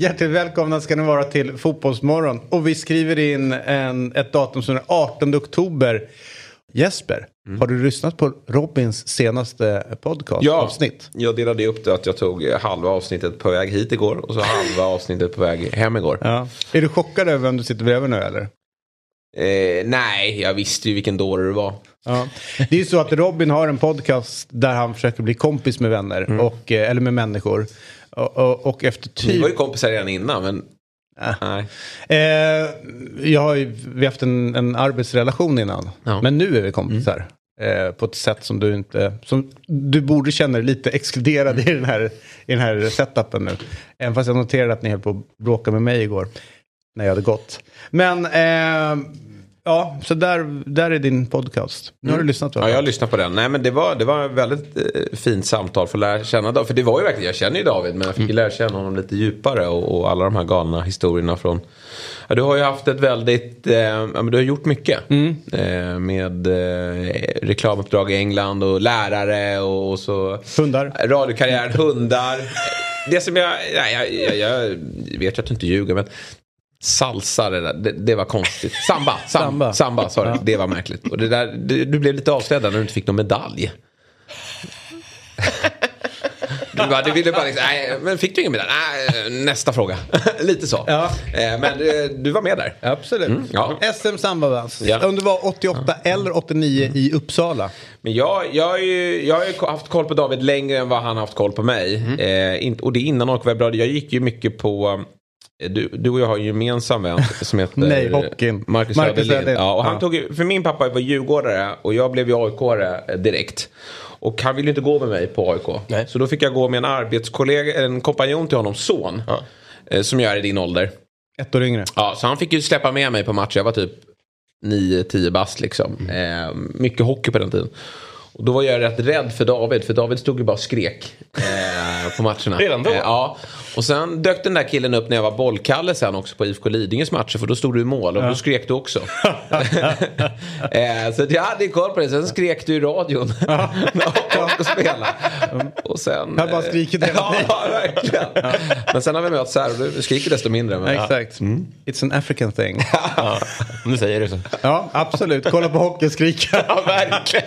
Hjärtligt välkomna ska ni vara till Fotbollsmorgon. Och vi skriver in en, ett datum som är 18 oktober. Jesper, har du lyssnat på Robins senaste podcastavsnitt? jag delade upp det att jag tog halva avsnittet på väg hit igår och så halva avsnittet på väg hem igår. Ja. Är du chockad över vem du sitter bredvid nu eller? Eh, nej, jag visste ju vilken dåre du var. Ja. Det är ju så att Robin har en podcast där han försöker bli kompis med vänner, Mm. och, eh, eller med människor. Och, och, och efter Vi typ... var ju kompisar redan innan men... Nej. Eh, jag har ju, vi har haft en, en arbetsrelation innan. Ja. Men nu är vi kompisar. Eh, på ett sätt som du inte... Som du borde känna dig lite exkluderad i den här, i den här setupen nu. Även fast jag noterade att ni höll på att bråka med mig igår. När jag hade gått. Men eh, ja, så där, där är din podcast. Nu har du lyssnat va? Ja, jag har lyssnat på den. Nej, men det var, det var ett väldigt eh, fint samtal för att lära känna David. För det var ju verkligen, jag känner ju David men jag fick ju lära känna honom lite djuppare och, och alla de här galna historierna från... Ja, du har ju haft ett väldigt, eh, ja, men du har gjort mycket. Eh, med eh, reklamuppdrag i England och lärare och, och så... Hundar. Radiokarriär, hundar. Det som jag, nej, jag, jag, jag vet att du inte ljuger men Salsa det där, det, det var konstigt. Samba, sam, Samba. samba, sorry. Det var märkligt. Och det där, det, du blev lite avslöjad när du inte fick någon medalj. Du, bara, du ville bara liksom, nej, men fick du ingen medalj? Nej, nästa fråga. lite så. Ja. Eh, Men eh, du var med där. Absolut. ja. SM Sambavans. Ja. Om det var 88 eller 89 i Uppsala. Men jag, jag, har ju, jag har ju haft koll på David längre än vad han har haft koll på mig. Eh, inte, och det är innan bra. Jag gick ju mycket på... eh, Du, du och jag har ju en gemensam vän som heter Nej, hockeyn. Marcus Marcus Söderlind. Ja, och han Ja. tog, för min pappa var djurgårdare och jag blev ju AIK-are direkt. Och han ville inte gå med mig på AIK. Nej. Så då fick jag gå med en arbetskollega, en kompanjon till honom, son. eh, Som jag är i din ålder. Ett år yngre. Ja, så han fick ju släppa med mig på matcher. Jag var typ 9-10 bast liksom. Eh, mycket hockey på den tiden. Och då var jag rätt rädd för David, för David stod ju bara och skrek eh, på matcherna. Redan då? Eh, ja. Och sen dök den där killen upp när jag var bollkalle sen också på IFK Lidingös matcher, för då stod du i mål och då skrek du också. eh, så jag hade koll på det, sen skrek du i radion när AIK spelade. Och sen... Jag bara skrikit hela Ja, tiden. verkligen. Men sen har vi mötts här och du skriker desto mindre. Men... Exakt. It's an African thing. Ja, om du säger det så. Ja, absolut. Kolla på hockey och skrika. Ja, verkligen.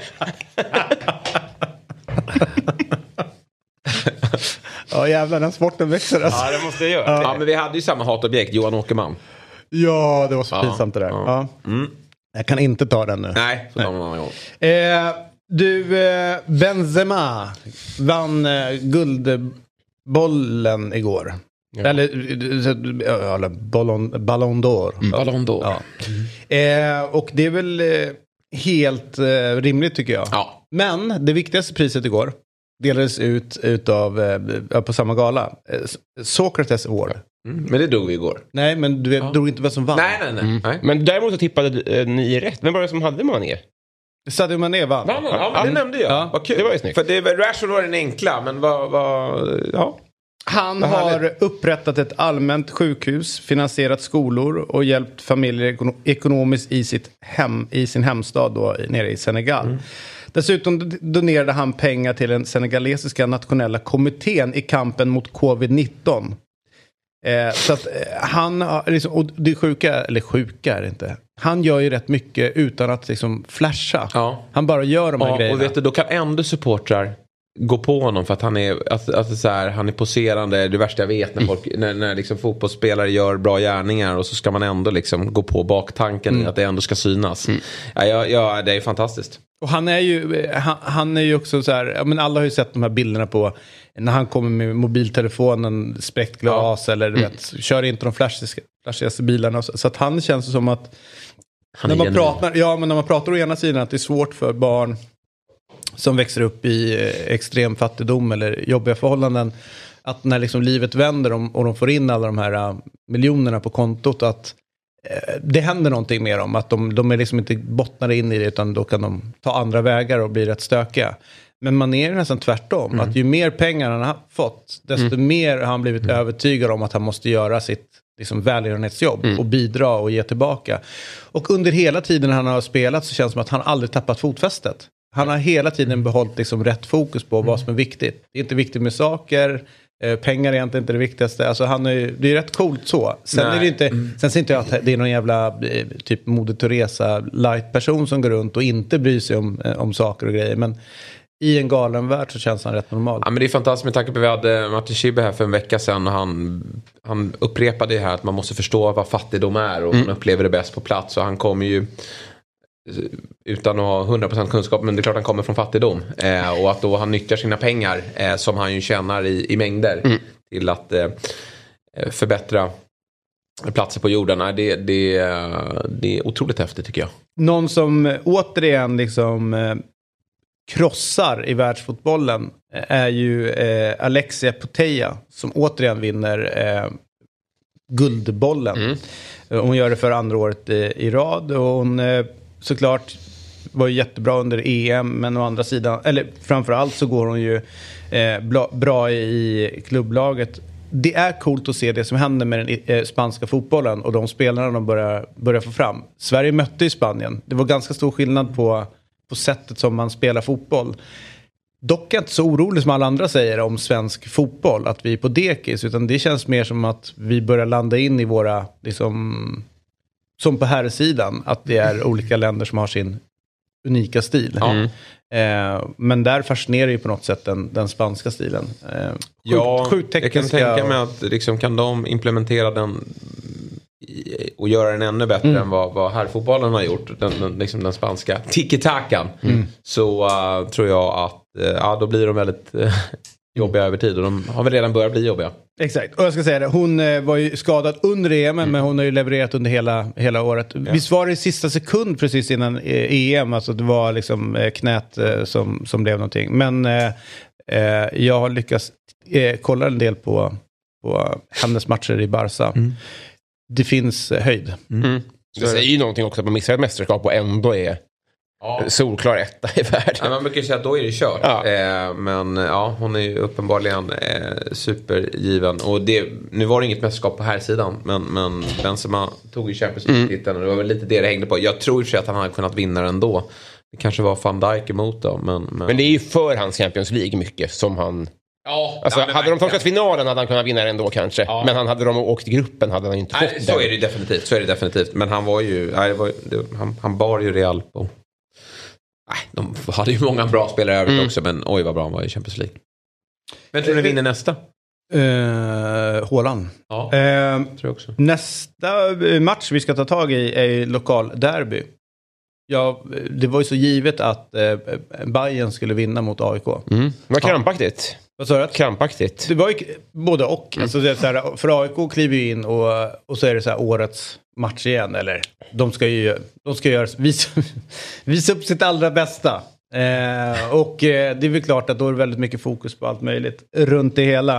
Ja, jävlar, den sporten växer alltså. Ja, det måste jag göra. Ja, men vi hade ju samma hatobjekt, Johan Åkerman. Ja, det var så Ja, pinsamt det där. ja. Ja. Jag kan inte ta den nu. Nej, så tar man en annan gång. Eh, du, eh, Benzema vann eh, guldbollen igår. Eller, eh, eller Ballon, Ballon d'Or. Ballon d'Or. Ja. Eh, och det är väl eh, helt eh, rimligt tycker jag. Ja. Men det viktigaste priset igår delades ut utav, eh, på samma gala. Eh, Socrates Award. Mm. Men det drog vi igår. Nej, men du drog inte vem som vann. Nej, nej, nej. nej. Men däremot så tippade eh, ni rätt. Vem var det som hade Mané? Sadio Mané vann. Ja, men, ja, men det nämnde jag. Ja. Vad kul. Det var ju snyggt. För det, Rashford var den enkla, men vad... vad ja. Han Vad har härligt. upprättat ett allmänt sjukhus, finansierat skolor och hjälpt familjer ekono- ekonomiskt i, sitt hem, i sin hemstad då, nere i Senegal. Mm. Dessutom donerade han pengar till den senegalesiska nationella kommittén i kampen mot covid-19. Eh, så att eh, han liksom, och det sjuka, eller sjuka är det inte. Han gör ju rätt mycket utan att liksom flasha. Ja. Han bara gör de här Ja, grejerna. och vet du, då kan ändå supportrar gå på honom för att han är, att, att det är så här, han är poserande. Det värsta jag vet när, folk, när, när liksom fotbollsspelare gör bra gärningar och så ska man ändå liksom gå på baktanken i att det ändå ska synas. Ja, ja, ja, det är fantastiskt. Och han är ju, eh, han, han är ju också så här, ja, men alla har ju sett de här bilderna på när han kommer med mobiltelefonen, spräckt glas eller du vet, kör inte de flashigaste, flashigaste bilarna. Så, så att han känns som att, Han när är man, genuin. pratar, ja, men när man pratar å ena sidan att det är svårt för barn som växer upp i eh, extrem fattigdom eller jobbiga förhållanden Att när liksom livet vänder och, de får in alla de här uh, miljonerna på kontot att eh, det händer någonting med dem. Att de, de är liksom inte bottnade in i det utan då kan de ta andra vägar och bli rätt stökiga. Men man är nästan tvärtom. Att ju mer pengar han har fått desto mer har han blivit övertygad om att han måste göra sitt liksom, välgörenhetsjobb och bidra och ge tillbaka. Och under hela tiden han har spelat så känns det som att han aldrig tappat fotfästet. Han har hela tiden behållit liksom, rätt fokus på vad som är viktigt. Det är inte viktigt med saker. eh, Pengar är egentligen inte det viktigaste. Alltså han är, ju- det är rätt coolt så. Sen, Nej. är det inte, sen ser inte jag att det är någon jävla eh, typ Moder Teresa light person som går runt och inte bryr sig om, eh, om saker och grejer. Men i en galen värld så känns han rätt normal. Ja, men det är fantastiskt med tanke på att vi hade Martin Schibbye här för en vecka sedan och han, han upprepade det här att man måste förstå vad fattigdom är och man upplever det bäst på plats och han kommer ju utan att ha 100% kunskap men det är klart han kommer från fattigdom eh, och att då han nyttjar sina pengar eh, som han ju tjänar i, i mängder till att eh, förbättra platser på jorden. Nej, Det, det, det är otroligt häftigt tycker jag. Någon som återigen liksom eh, krossar i världsfotbollen eh, är ju eh, Alexia Puteja som återigen vinner eh, Guldbollen. Eh, Hon gör det för andra året i, i rad och hon eh, såklart var ju jättebra under EM men å andra sidan, eller framförallt så går hon ju eh, bra, i klubblaget. Det är coolt att se det som händer med den eh, spanska fotbollen och de spelarna de börjar, börjar få fram. Sverige mötte ju Spanien. Det var ganska stor skillnad på, på sättet som man spelar fotboll. Dock är jag inte så orolig som alla andra säger om svensk fotboll, att vi är på dekis. Utan det känns mer som att vi börjar landa in i våra, liksom, som på här sidan att det är olika länder som har sin unika stil. Ja. Eh, men där fascinerar ju på något sätt den, den spanska stilen. Eh, sjukt, Ja, sjukt jag kan tänka mig att liksom, kan de implementera den och göra den ännu bättre Mm. än vad, vad herrfotbollen har gjort. Den, den, liksom den spanska tiki-takan. Mm. Så uh, tror jag att uh, ja, då blir de väldigt uh, jobbiga över tid. Och de har väl redan börjat bli jobbiga. Exakt, och jag ska säga det, hon eh, var ju skadad under EM men hon har ju levererat under hela, hela året. Visst var det i sista sekund precis innan eh, EM, alltså det var liksom eh, knät som, som blev någonting. Men eh, jag har lyckats eh, kolla en del på, på hennes matcher i Barca. Det finns höjd. Det säger ju någonting också att man missar ett mästerskap och ändå är solklar etta i världen. Ja, man brukar ju säga att då är det kört. Ja. Eh, men ja, hon är ju uppenbarligen eh, supergiven. Och det, nu var det inget mästerskap på här sidan men, men Benzema tog ju Champions League-titeln och det var väl lite det det hängde på. Jag tror i och för sig att han hade kunnat vinna den ändå. Det kanske var van Dijk emot då. Men, men... Men det är ju för hans Champions League mycket som han... ja, Alltså, ja, hade de torskat finalen hade han kunnat vinna den ändå kanske. Ja. Men han hade de åkt i gruppen hade han inte Nej, fått så den. är det ju definitivt. Så är det definitivt. Men han var ju, nej, var, det, han, han bar ju Real på... Nej, de hade ju många bra spelare i övrigt Mm. också. Men oj vad bra han var i Champions League. Vem tror du vinner nästa? Eh, Haaland. Ja, Eh, tror jag också. Nästa eh, match vi ska ta tag i är lokalderby. Ja, det var ju så givet att eh, Bayern skulle vinna mot AIK. Mm. Det var krampaktigt. Vad sa du? Krampaktigt. Det var ju både och. Alltså det är så här, för AIK kliver ju in och, och så är det så här årets match igen. Eller de ska ju de ska göra, visa, visa upp sitt allra bästa. Eh, och eh, det är väl klart att då är det väldigt mycket fokus på allt möjligt runt det hela.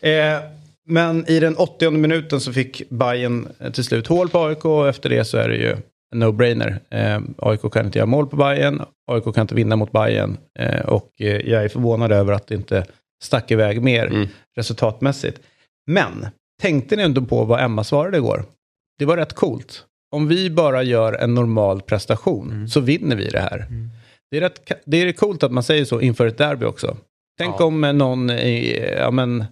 Eh, men i den 80 minuten så fick Bayern till slut hål på AIK och efter det så är det ju no-brainer. Eh, AIK kan inte göra mål på Bayern, AIK kan inte vinna mot Bayern eh, och eh, jag är förvånad över att det inte stack iväg mer Mm. resultatmässigt. Men tänkte ni ändå på vad Emma svarade igår? Det var rätt coolt. Om vi bara gör en normal prestation så vinner vi det här. Det, är rätt, det är coolt att man säger så inför ett derby också. Tänk Ja. om eh, någon, i, ja men,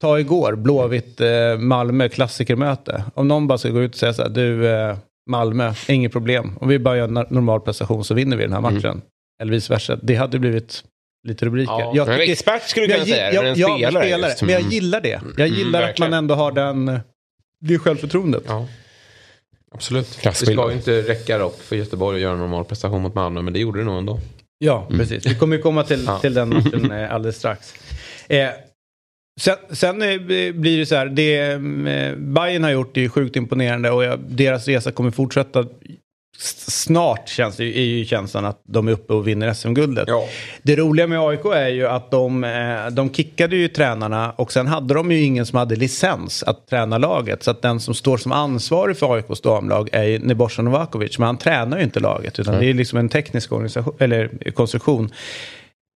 ta igår, Blåvitt, eh, Malmö, klassikermöte. Om någon bara ska gå ut och säga så här, du eh, Malmö, inget problem. Om vi bara gör en no- normal prestation så vinner vi den här matchen. Eller vice versa. Det hade blivit lite rubriker. Ja. Jag en expert skulle du jag kunna gi- säga det, ja, men en ja, spelare. spelare. Men jag Mm. gillar det. Jag gillar att verkligen. man ändå har den, det självförtroendet. Ja. Absolut. Det ska ju inte räcka dock för Göteborg att göra en normal prestation mot Malmö. Men det gjorde det nog ändå. Ja, precis. Vi kommer ju komma till, Ja. till den matchen eh, alldeles strax. Eh, sen sen eh, blir det så här, det eh, Bayern har gjort är ju sjukt imponerande och jag, deras resa kommer fortsätta. Snart känns det, är ju känslan att de är uppe och vinner SM-guldet. Ja. Det roliga med AIK är ju att de, eh, de kickade ju tränarna och sen hade de ju ingen som hade licens att träna laget. Så att den som står som ansvarig för AIKs damlag är ju Nebojsa Novakovic. Men han tränar ju inte laget utan det är liksom en teknisk organisation, eller konstruktion.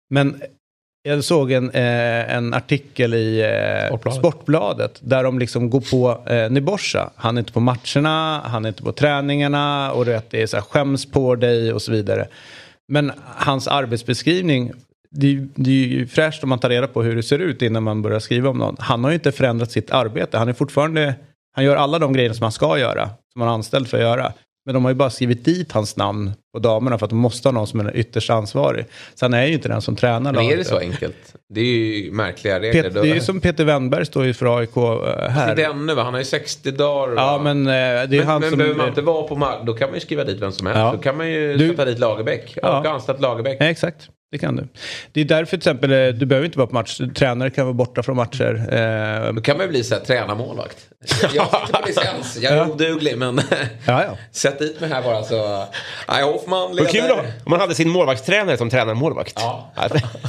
Men jag såg en, eh, en artikel i eh, Sportbladet. Sportbladet där de liksom går på eh, Nebojsa. Han är inte på matcherna, han är inte på träningarna och det är så här, skäms på dig och så vidare. Men hans arbetsbeskrivning, det det är ju fräscht om man tar reda på hur det ser ut innan man börjar skriva om någon. Han har ju inte förändrat sitt arbete, han är fortfarande, han gör alla de grejer som han ska göra, som han är anställd för att göra. Men de har ju bara skrivit dit hans namn på damerna för att de måste ha någon som är ytterst ansvarig. Så han är ju inte den som tränar Men är det så enkelt? Det är ju märkliga regler. Pet, det är ju som Peter Wennberg står ju för AIK eh, här. Det är ännu va? Han har ju 60 dagar. Ja va? men eh, det är men, han men som... behöver man inte vara på mark, då kan man ju skriva dit vem som helst. Ja. Då kan man ju Du- sätta dit Lagerbäck. Ja. Och anställt Lagerbäck. Nej, exakt. Det kan du. Det är därför till exempel, eh, du behöver inte vara på match. Tränare kan vara borta från matcher. Eh, Då kan man ju bli så här tränarmålvakt. Jag sitter på licens. Jag är oduglig men ja, ja. sätt dit mig här bara så. Nej, Hoffman kul leder. då, om man hade sin målvaktstränare som tränarmålvakt. Ja.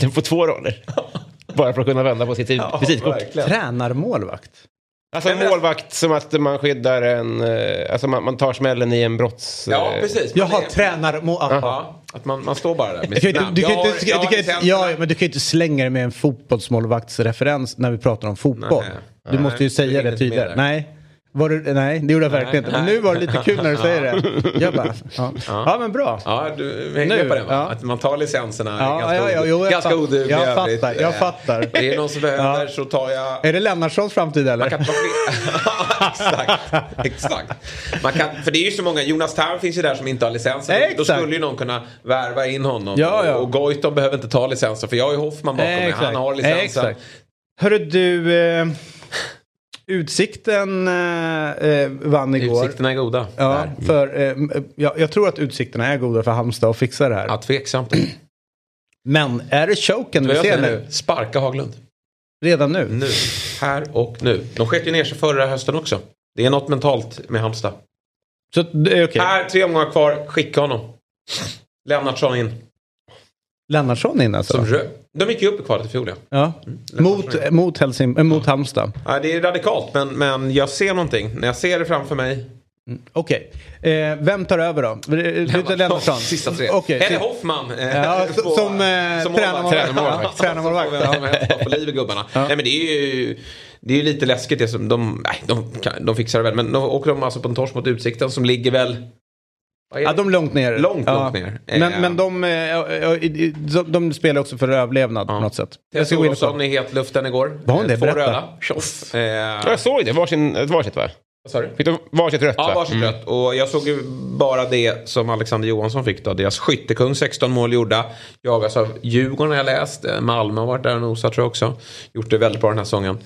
Den får två roller. Bara för att kunna vända på sitt Ja, visitkort. Tränarmålvakt. Alltså men- målvakt som att man skyddar en... eh, Alltså man, man tar smällen i en brotts... Ja, eh, precis. Man Jaha, är- tränarmålvakt. Ja, att man, man står bara där med Du kan, sitt ju namn. inte, du, kan inte, du, kan, har du, kan, inte- licenserna. ja, men du kan ju inte slänga dig med en fotbollsmålvaktsreferens när vi pratar om fotboll. Nej. Du Nej, måste ju säga det tydligare. Nej. Var du, nej, det gjorde jag verkligen inte. Men nu var det lite kul när du säger det. Jag bara, ja, ja men bra. Ja, du hänger Nu, på den va? ja. Att man tar licenserna. Ja, ganska ja, ja, jo, jag ganska oduglig jag fattar, jag fattar. Är det någon som behöver Ja. så tar jag... Är det Lennartssons framtid eller? Man kan ta exakt, exakt. Man kan, för det är ju så många, Jonas Tern finns ju där som inte har licenser. Nej, Då exakt. skulle ju någon kunna värva in honom. Ja, ja. Och Goitom behöver inte ta licenser för jag har ju Hoffman bakom mig. Han har licensen. Exakt. Hörru du, eh, Utsikten eh, eh, vann igår. Utsikterna är goda. Ja, Där. för, eh, jag, jag tror att utsikterna är goda för Halmstad att fixa det här. Ja, tveksamt. Men är det choken jag ser säger nu? Sparka Haglund. Redan nu? Nu. Här och nu. De sket ju ner sig förra hösten också. Det är något mentalt med Halmstad. Så okej. Här, tre omgångar kvar. Skicka honom. Lennartsson in. Lennartsson in alltså? Som De gick ju upp i kvalet i fjol ja. Ja. Mot, mot, Helsing, äh, mot Halmstad? ja. Det är radikalt men, men jag ser någonting. När jag ser det framför mig. Okej. Eh, vem tar över då? Lennartsson? Lennartsson. Sista tre. Okej. Eller Hoffman. eh, Ja, på- som, eh, som tränarmålvakt. målvakt. Tränarmålvakt, ja. på liv i gubbarna. Nej men det är ju det är ju lite läskigt det som de, nej, de, de fixar det väl. Men då åker de alltså på en torsk mot Utsikten som ligger väl... Ja, det? de är långt ner. Långt, ja. långt ner. Men, Eh. men de, eh, ja, ja, de, de spelar också för överlevnad på något sätt. Tess kolla. i hetluften igår. Var hon det? Eh, Två Berätta. röda. Tjoff. Eh, Ja, jag såg det, varsin, ett varsitt va? Fick de varsitt rött Ja, va? varsitt rött. Och jag såg ju bara det som Alexander Johansson fick då. Deras skyttekung, 16 mål gjorda. Jagas av Djurgården har jag läst. Eh, Malmö har varit där och nosat tror jag också. Gjort det väldigt bra den här säsongen.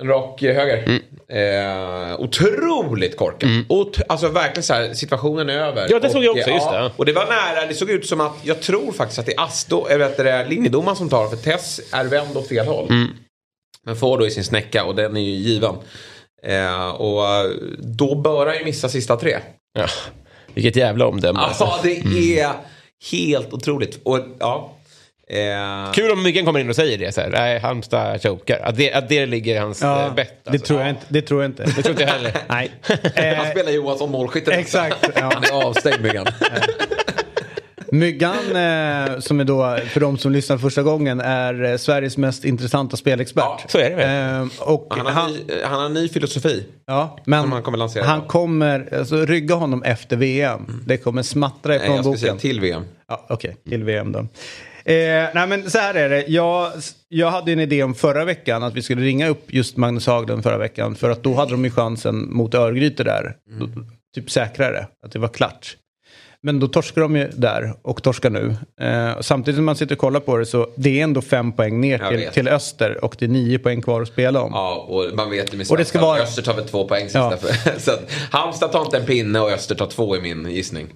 En rak eh, höger. Eh, otroligt korkad. Ot- alltså verkligen så här, situationen är över. Ja, det såg jag också, eh, just ja, det. Och det var nära, det såg ut som att, jag tror faktiskt att det är Asto, eller vet det linjedomaren som tar för Tess är vänd åt fel håll. Men får då i sin snäcka och den är ju given. Eh, och då bör han ju missa sista tre. Ja. Vilket jävla omdöme. alltså. Ja, det är helt otroligt. Och ja. Eh, Kul om Myggen kommer in och säger det. Så här, nej, Halmstad chokar. Att det, att det ligger i hans Ja, eh, bett. det, Alltså. tror jag inte, det tror jag inte. Det tror inte jag heller. Nej. han Eh, spelar Johansson målskytten. Exakt, ja. Han är avstängd Myggan. Myggan, eh, som är då, för de som lyssnar första gången, är eh, Sveriges mest intressanta spelexpert. Ja, så är det väl. Eh, och Han har, han, ny, han har en ny filosofi. ja, men som han kommer lansera han kommer, alltså, rygga honom efter VM. Det kommer smattra i Nej, jag ska säga plånboken. till VM. Ja, Okej, till VM då. Eh, nej men så här är det. Jag, jag hade en idé om förra veckan att vi skulle ringa upp just Magnus Haglund förra veckan. För att då hade de ju chansen mot Örgryte där. Då, typ säkrare, att det var klart. Men då torskar de ju där och torskar nu. Eh, samtidigt som man sitter och kollar på det så det är ändå fem poäng ner till, till öster och det är nio poäng kvar att spela om. Ja, och man vet ju med Och det ska vara- Öster tar väl två poäng sista Ja. Så att Halmstad tar inte en pinne och Öster tar två i min gissning.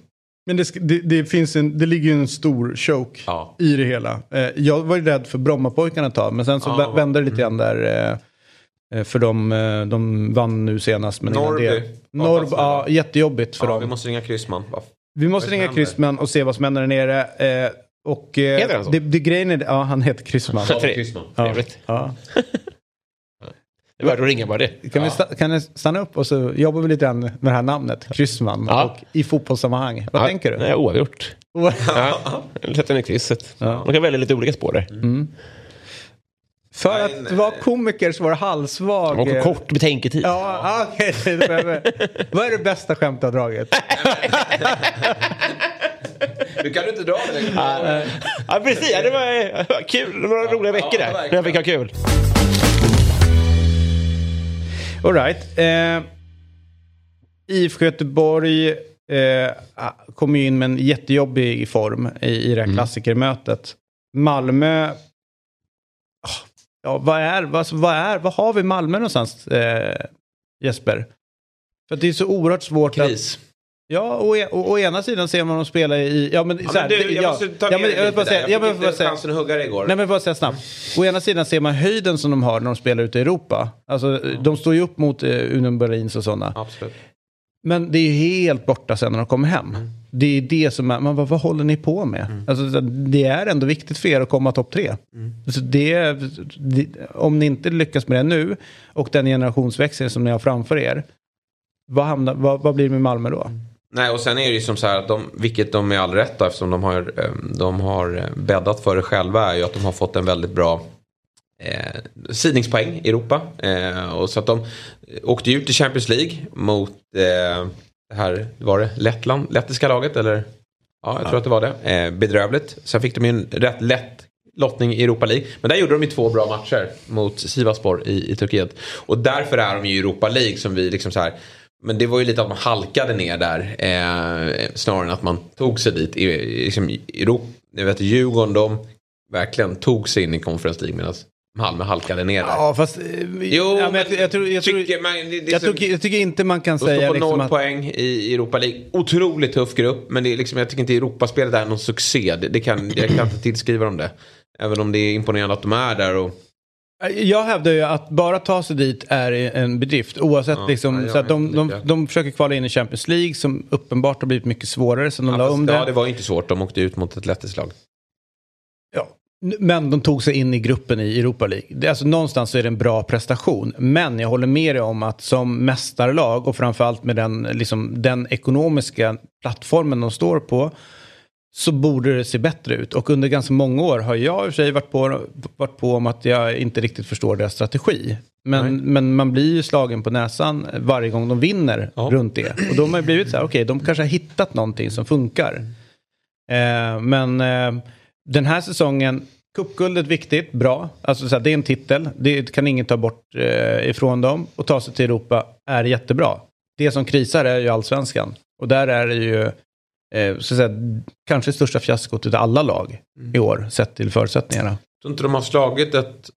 Men det, det, det, finns en, det ligger ju en stor choke Ja. i det hela. Eh, jag var ju rädd för Brommapojkarna ett tag, men sen så Ja. vä- vände det lite grann där. Eh, För de, eh, de vann nu senast. Men Norrby. det- fanns det ja, jättejobbigt för Ja, dem. vi måste ringa Kryssman. Vi måste ringa? Kryssman och se vad som händer där nere. Eh, och, eh, Heter han så? det, det grejen är, ja han heter Kryssman. Trevligt. Ja. Det är värt att ringa bara det. Kan, vi sta- kan stanna upp och så jobbar vi lite grann med det här namnet, Kryssman, Ja. och i fotbollssammanhang. Vad Ja, tänker du? Nej, oavgjort. Ja, sätter den i krysset. Ja. Man kan välja lite olika spår där. För Nej, att nej. vara komiker så var det halvsvag. Och kort betänketid. Ja, ah, det behöver- Vad är det bästa skämt du har dragit? Du kan du inte dra det. Ja, precis. Ja, det var, det var kul. Några roliga veckor där. verkligen. När jag fick ha kul. All right. Eh, IFK Göteborg eh, kom ju in med en jättejobbig form i, i det här klassikermötet. Malmö... Ah, Ja, vad är, vad, vad är, vad har vi Malmö någonstans, eh, Jesper? För det är så oerhört svårt att... Ja, e- å, å ena sidan ser man dem spela i... Ja, men, Ja, så här, men du, jag ja, måste ta ja, med men dig jag bara säga- Jag jag fick inte chansen att hugga dig igår. Nej men bara säga snabbt. Å ena sidan ser man höjden som de har när de spelar ute i Europa. Alltså de står ju upp mot eh, Union Berlins och sådana. Absolut. Men det är ju helt borta sen när de kommer hem. Mm. Det är det som är, man bara, vad håller ni på med? Alltså, så det är ändå viktigt för er att komma topp tre. Mm. Så det, det, om ni inte lyckas med det nu och den generationsväxling som ni har framför er. Vad, hamnar, vad, vad blir det med Malmö då? Nej, och sen är det ju som så här att de, vilket de med all rätt då, eftersom de har, eh, de har eh, bäddat för det själva, är ju att de har fått en väldigt bra eh, sidningspoäng i Europa. Eh, och så att de åkte ju ut i Champions League mot eh, det här, var det Lettland, lettiska laget eller? Ja, jag tror att det var det. Eh, bedrövligt. Sen fick de ju en rätt lätt lottning i Europa League. Men där gjorde de ju två bra matcher mot Sivasspor i, i Turkiet. Och därför är de ju i Europa League som vi liksom så här. Men det var ju lite att man halkade ner där. Eh, snarare än att man tog sig dit. I, liksom, Europa, jag vet, Djurgården de verkligen tog sig in i Conference League medan Malmö halkade ner där. Ja fast... eh, Jo, ja, men jag, jag, tror, jag, tror, tycker man, det, jag, tycker, jag tycker inte man kan de säga står på liksom noll att... poäng i Europa League. Otroligt tuff grupp. Men det är liksom, jag tycker inte Europaspelet är någon succé. Det, det kan, jag kan inte tillskriva dem det. Även om det är imponerande att de är där. Och, Jag hävdar ju att bara ta sig dit är en bedrift. Oavsett Ja, liksom, ja, så att de, de, lika. de försöker kvala in i Champions League som uppenbart har blivit mycket svårare sen de la om det. ja, det var inte svårt. De åkte ut mot ett lettiskt lag. Ja. Men de tog sig in i gruppen i Europa League. Alltså, någonstans så är det en bra prestation. Men jag håller med dig om att som mästarlag och framförallt med den, liksom, den ekonomiska plattformen de står på så borde det se bättre ut. Och under ganska många år har jag i och för sig varit på, varit på om att jag inte riktigt förstår deras strategi. Men, men man blir ju slagen på näsan varje gång de vinner Ja. runt det. Och då har man ju blivit så här, okej, de kanske har hittat någonting som funkar. Eh, men eh, den här säsongen, cupguldet viktigt, bra. Alltså så här, det är en titel, det kan ingen ta bort eh, ifrån dem. Och ta sig till Europa är jättebra. Det som krisar är ju allsvenskan. Och där är det ju eh, så säga, kanske största fiaskot utav alla lag i år, sett till förutsättningarna. Jag tror inte de har slagit ett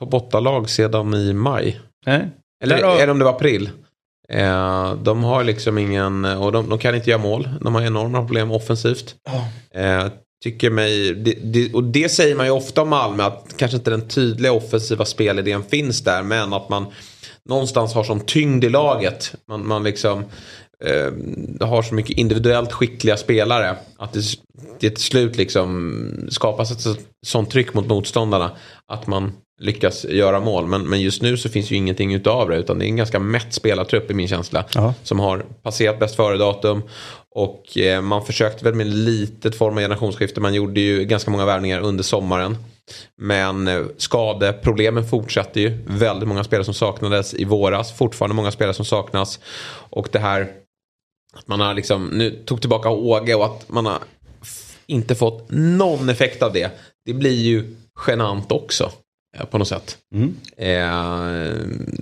topp 8-lag sedan i maj. Nej? Eller Där har- eller om det var april. Eh, de har liksom ingen, och de, de kan inte göra mål. De har enorma problem offensivt. Eh, tycker mig, det, det, och det säger man ju ofta om Malmö, att kanske inte den tydliga offensiva spelidén finns där, men att man någonstans har som tyngd i laget. Man, man liksom eh, har så mycket individuellt skickliga spelare. Att det, det till slut liksom skapas ett så- sånt tryck mot motståndarna. Att man lyckas göra mål. Men, men just nu så finns ju ingenting utav det. Utan det är en ganska mätt spelartrupp i min känsla. Ja. Som har passerat bäst före-datum. Och eh, man försökte väl med litet form av generationsskifte. Man gjorde ju ganska många värvningar under sommaren. Men eh, skadeproblemen fortsatte ju. Väldigt många spelare som saknades i våras. Fortfarande många spelare som saknas. Och det här att man har liksom nu tog tillbaka Åge och att man har inte fått någon effekt av det. Det blir ju genant också. eh, På något sätt. Eh,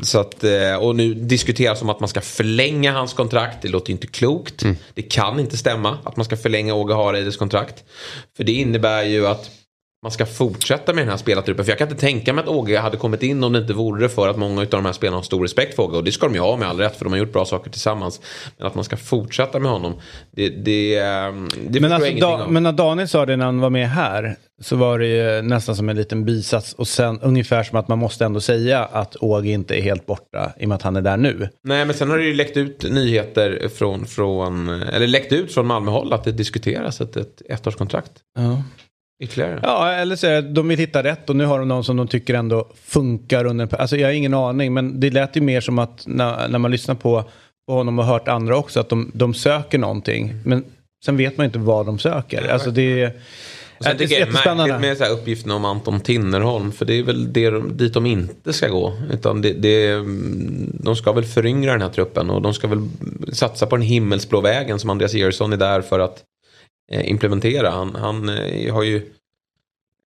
så att, eh, och nu diskuteras om att man ska förlänga hans kontrakt. Det låter inte klokt. Det kan inte stämma att man ska förlänga Åge Hareides kontrakt. För det innebär ju att man ska fortsätta med den här spelartruppen. För jag kan inte tänka mig att Åge hade kommit in om det inte vore för att många av de här spelarna har stor respekt för Åge. Och det ska de ju ha med all rätt för de har gjort bra saker tillsammans. Men att man ska fortsätta med honom, det, det, ehm, det Men, alltså, da, men när Daniel sa det när han var med här så var det ju nästan som en liten bisats och sen ungefär som att man måste ändå säga att Åge inte är helt borta i och med att han är där nu. Nej men sen har det ju läckt ut nyheter från, från eller läckt ut från Malmöhåll att det diskuteras ett, ett ettårskontrakt. Ja. Ytterligare. Ja, eller så är det de vill hitta rätt och nu har de någon som de tycker ändå funkar under Alltså jag har ingen aning, men det lät ju mer som att när, när man lyssnar på, på honom och hört andra också, att de, de söker någonting. Men sen vet man inte vad de söker. Alltså det är... Och sen är tycker jag det är märkligt med så här uppgifterna om Anton Tinnerholm. För det är väl det, de- dit de inte ska gå. Utan det, det, de ska väl föryngra den här truppen. Och de ska väl satsa på den himmelsblå vägen som Andreas Georgsson är där för att implementera. Han, han eh, har ju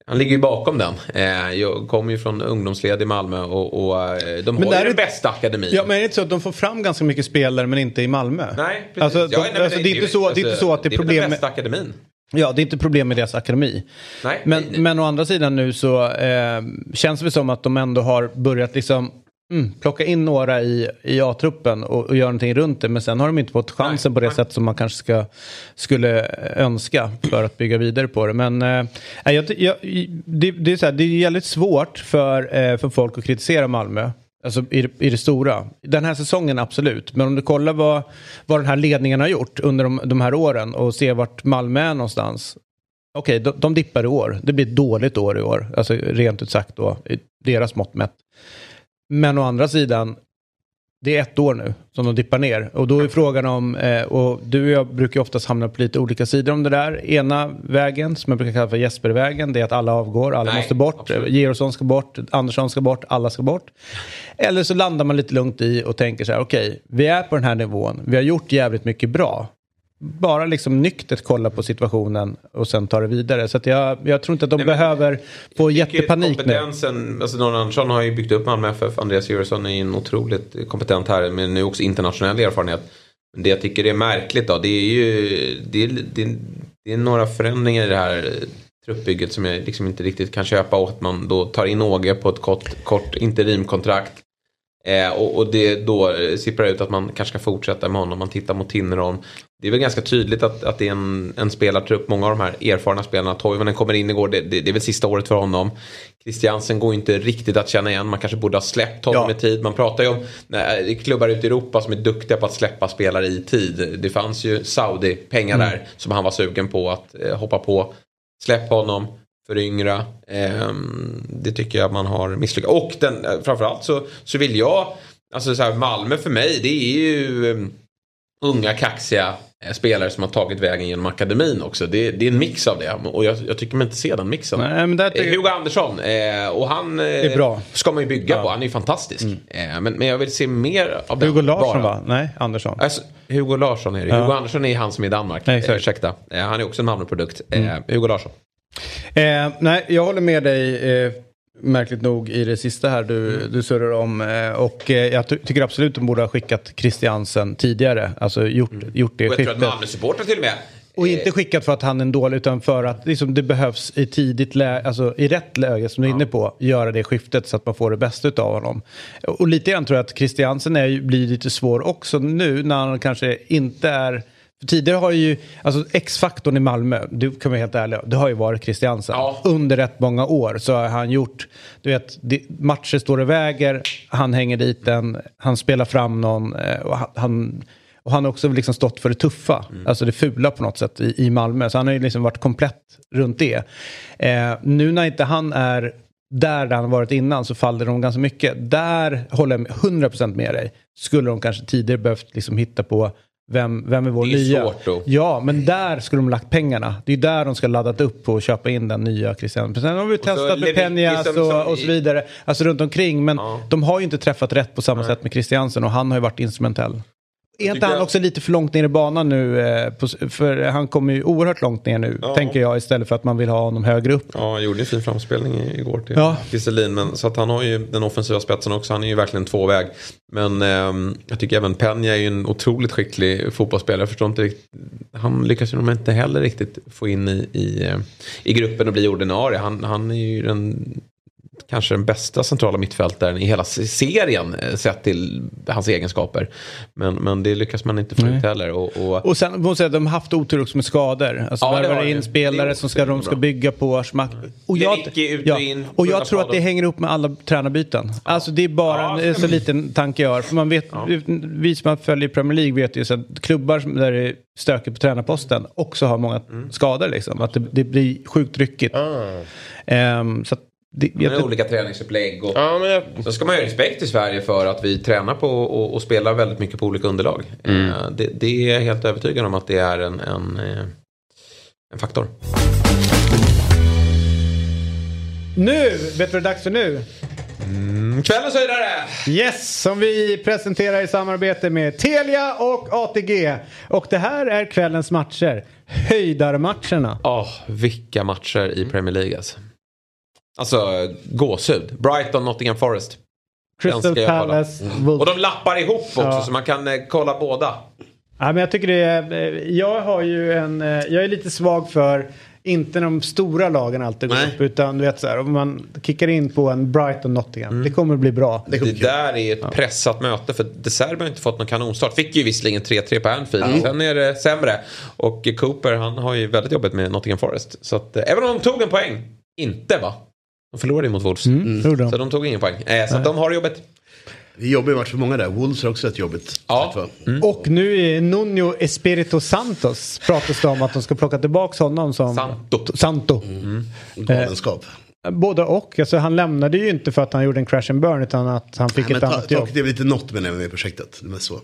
han ligger ju bakom den. Eh, jag kommer ju från ungdomsled i Malmö och, och eh, de Men har ju den bästa akademin. Ja, men är det inte så att de får fram ganska mycket spelare men inte i Malmö? Nej, precis. Alltså, de, Ja, nej, alltså, det, är inte så, det är inte så att det är problem den med... bästa akademin. Ja, det är inte problem med deras akademi. Nej, Men, nej, nej. men å andra sidan nu så eh, känns det som att de ändå har börjat liksom mm, plocka in några i, i A-truppen och, och göra någonting runt det. Men sen har de inte fått chansen Nej, på det nej. sätt som man kanske ska, skulle önska för att bygga vidare på det. Men eh, jag, jag, det, det, är så här, det är jävligt svårt för, eh, för folk att kritisera Malmö. Alltså i, i det stora. Den här säsongen absolut. Men om du kollar vad, vad den här ledningen har gjort under de, de här åren och ser vart Malmö är någonstans. Okej, de, de dippar i år. Det blir ett dåligt år i år. Alltså rent ut sagt då, i deras mått mätt. Men å andra sidan, det är ett år nu som de dippar ner. Och då är frågan om, eh, och du och jag brukar ju oftast hamna på lite olika sidor om det där. Ena vägen, som jag brukar kalla för Jespervägen, det är att alla avgår, alla Nej, måste bort. Georgsson ska bort, Andersson ska bort, alla ska bort. Eller så landar man lite lugnt i och tänker så här, okej, vi är på den här nivån, vi har gjort jävligt mycket bra. Bara liksom nyktert kolla på situationen och sen ta det vidare. Så jag, jag tror inte att de Nej, behöver få jättepanik nu. kompetensen, alltså Don Andersson har ju byggt upp Malmö FF. Andreas Djurgårdsson är ju en otroligt kompetent här. Men nu också internationell erfarenhet. Det jag tycker är märkligt då. Det är ju det är, det är, det är några förändringar i det här truppbygget som jag liksom inte riktigt kan köpa. Och att man då tar in Åge på ett kort, kort interimkontrakt. Eh, och, och det då sipprar ut att man kanske ska fortsätta med honom. Man tittar mot Tinnerholm. Det är väl ganska tydligt att, att det är en, en spelartrupp. Många av de här erfarna spelarna. Toivonen kommer in igår. Det, det, det är väl sista året för honom. Christiansen går inte riktigt att känna igen. Man kanske borde ha släppt honom Ja. i tid. Man pratar ju om nej, klubbar ute i Europa som är duktiga på att släppa spelare i tid. Det fanns ju Saudi-pengar där som han var sugen på att eh, hoppa på. Släpp honom, föryngra. Ehm, det tycker jag man har misslyckats. Och den, eh, framförallt så, så vill jag, alltså så här, Malmö för mig det är ju um, unga kaxiga eh, spelare som har tagit vägen genom akademin också. Det, det är en mix av det och jag, jag tycker man inte ser den mixen. Nej, men där Eh, tycker- Hugo Andersson, eh, och han eh, är bra. ska man ju bygga Ja. på. Han är ju fantastisk. Eh, men, men jag vill se mer av den. Hugo Larsson bara. va? Nej, Andersson. Alltså, Hugo Larsson är det. Ja. Hugo Andersson är han som är i Danmark. Nej. Eh, ursäkta. Eh, han är också en Malmöprodukt. Eh, Hugo Larsson. Eh, nej, jag håller med dig eh, märkligt nog i det sista här du, Mm. du surrar om. Eh, och eh, jag ty- tycker absolut de borde ha skickat Christiansen tidigare. Alltså gjort, gjort det Mm. Och jag tror att Malmö-supportrar till och med. Och eh, inte skickat för att han är en dålig utan för att liksom, det behövs i tidigt läge, alltså i rätt läge som du är inne på, göra det skiftet så att man får det bästa av honom. Och lite grann tror jag att Christiansen är, blir lite svår också nu när han kanske inte är för tidigare har ju, alltså X-faktorn i Malmö, du kan vara helt ärlig, det har ju varit Christiansen. Ja. Under rätt många år så har han gjort, du vet, matcher står och väger, han hänger dit den, han spelar fram någon eh, och han- och han har också liksom stått för det tuffa, alltså det fula på något sätt i, i Malmö. Så han har ju liksom varit komplett runt det. Eh, nu när inte han är där, där han varit innan så faller de ganska mycket. Där håller jag med- 100% med dig. Skulle de kanske tidigare behövt liksom hitta på vem, vem är vår Det är nya? svårt då. Ja, men där skulle de lagt pengarna. Det är där de ska laddat upp på att köpa in den nya Christian. Sen har vi så testat med som- som och, och så vidare. Alltså runt omkring. Men Ja. de har ju inte träffat rätt på samma sätt med Christiansen och han har ju varit instrumentell. Är inte han också lite för långt ner i banan nu? eh, för han kommer ju oerhört långt ner nu, Ja. tänker jag, istället för att man vill ha honom högre upp. Ja, han gjorde en fin framspelning igår till Ja. Kristelin. Men, så att han har ju den offensiva spetsen också. Han är ju verkligen tvåväg. Men ehm, jag tycker även Peña är ju en otroligt skicklig fotbollsspelare. Jag förstår inte riktigt. Han lyckas ju nog inte heller riktigt få in i, i, eh, i gruppen och bli ordinarie. Han, han är ju den kanske den bästa centrala mittfältaren i hela se- serien eh, sett till hans egenskaper. Men, men det lyckas man inte få ut heller. Och, och, Och sen måste jag säga att de har haft otur också med skador. Alltså Ja, värvar in spelare som ska, de ska bygga på. Smack. Och jag, ut och ja, in, och jag tror att det hänger ihop med alla tränarbyten. Alltså det är bara Ja, en så liten tanke jag har. För man vet, vi som följer Premier League vet ju att klubbar som- där det är stökigt på tränarposten också har många Mm. skador. Liksom. Att det, det blir sjukt ryckigt. Ehm, så att det, jag, olika träningsupplägg. Och, Ja, men jag, Då ska man ha respekt i Sverige för att vi tränar på och, och spelar väldigt mycket på olika underlag. Mm. Eh, Det, det är jag helt övertygad om att det är en, en, eh, en faktor. nu! Vet du vad det är dags för nu? Kvällens höjdare! Yes, som vi presenterar i samarbete med Telia och ATG. Och det här är kvällens matcher. Höjdarmatcherna. Åh, vilka matcher i Premier League alltså. Alltså gåshud. Brighton, Nottingham Forest. Crystal. Palace, Och Wolves. de lappar ihop också Ja. så man kan eh, kolla båda. Ja, men jag tycker det är, eh, jag har ju en, eh, jag är lite svag för inte de stora lagen alltid går Nej. upp utan du vet så här om man kickar in på en Brighton Nottingham. Det kommer att bli bra. Det Det där är ett pressat möte för De Serbi har inte fått någon kanonstart. Fick ju visserligen 3-3 på Anfield. Sen är det sämre. Och Cooper han har ju väldigt jobbigt med Nottingham Forest. Så att, eh, även om de tog en poäng. Inte va? De förlorade ju mot Wolves. Mm. De. Så de tog ingen poäng. Eh, så att de har det jobbigt. Det är jobbig match för många där. Wolves har också rätt jobbigt. Ja. va? Och nu är Nuno Espirito Santos pratas det om att de ska plocka tillbaka honom som Santo. Santo. Galenskap. Både och. Alltså, han lämnade ju inte för att han gjorde en crash and burn utan att han fick Nej, ett ta, annat jobb. ta, det är väl lite något med det med projektet. Det är så.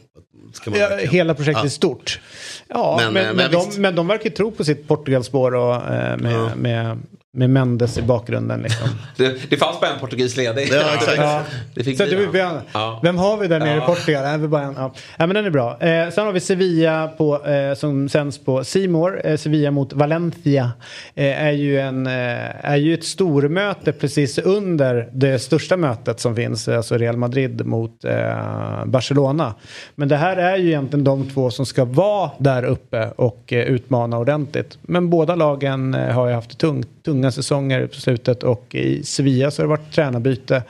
Ska man Ja, hela projektet Ja. är stort. Ja, Men, men, eh, men, men de, men de verkar tro på sitt Portugalspår och, eh, med, Ja. med, med Mendes i bakgrunden. Liksom. Det, det fanns bara en portugis ledig. Ja, exakt. Ja. Det fick Så bli det, vem, Ja. vem har vi där nere i Ja. Portugal? Är vi bara en, ja. ja, men den är bra. Eh, sen har vi Sevilla på, eh, som sänds på Simor. Eh, Sevilla mot Valencia eh, är, ju en, eh, är ju ett stormöte precis under det största mötet som finns. Alltså Real Madrid mot eh, Barcelona. Men det här är ju egentligen de två som ska vara där uppe och eh, utmana ordentligt. Men båda lagen eh, har ju haft tung, tunga säsonger på slutet och i Sevilla så har det varit tränarbyte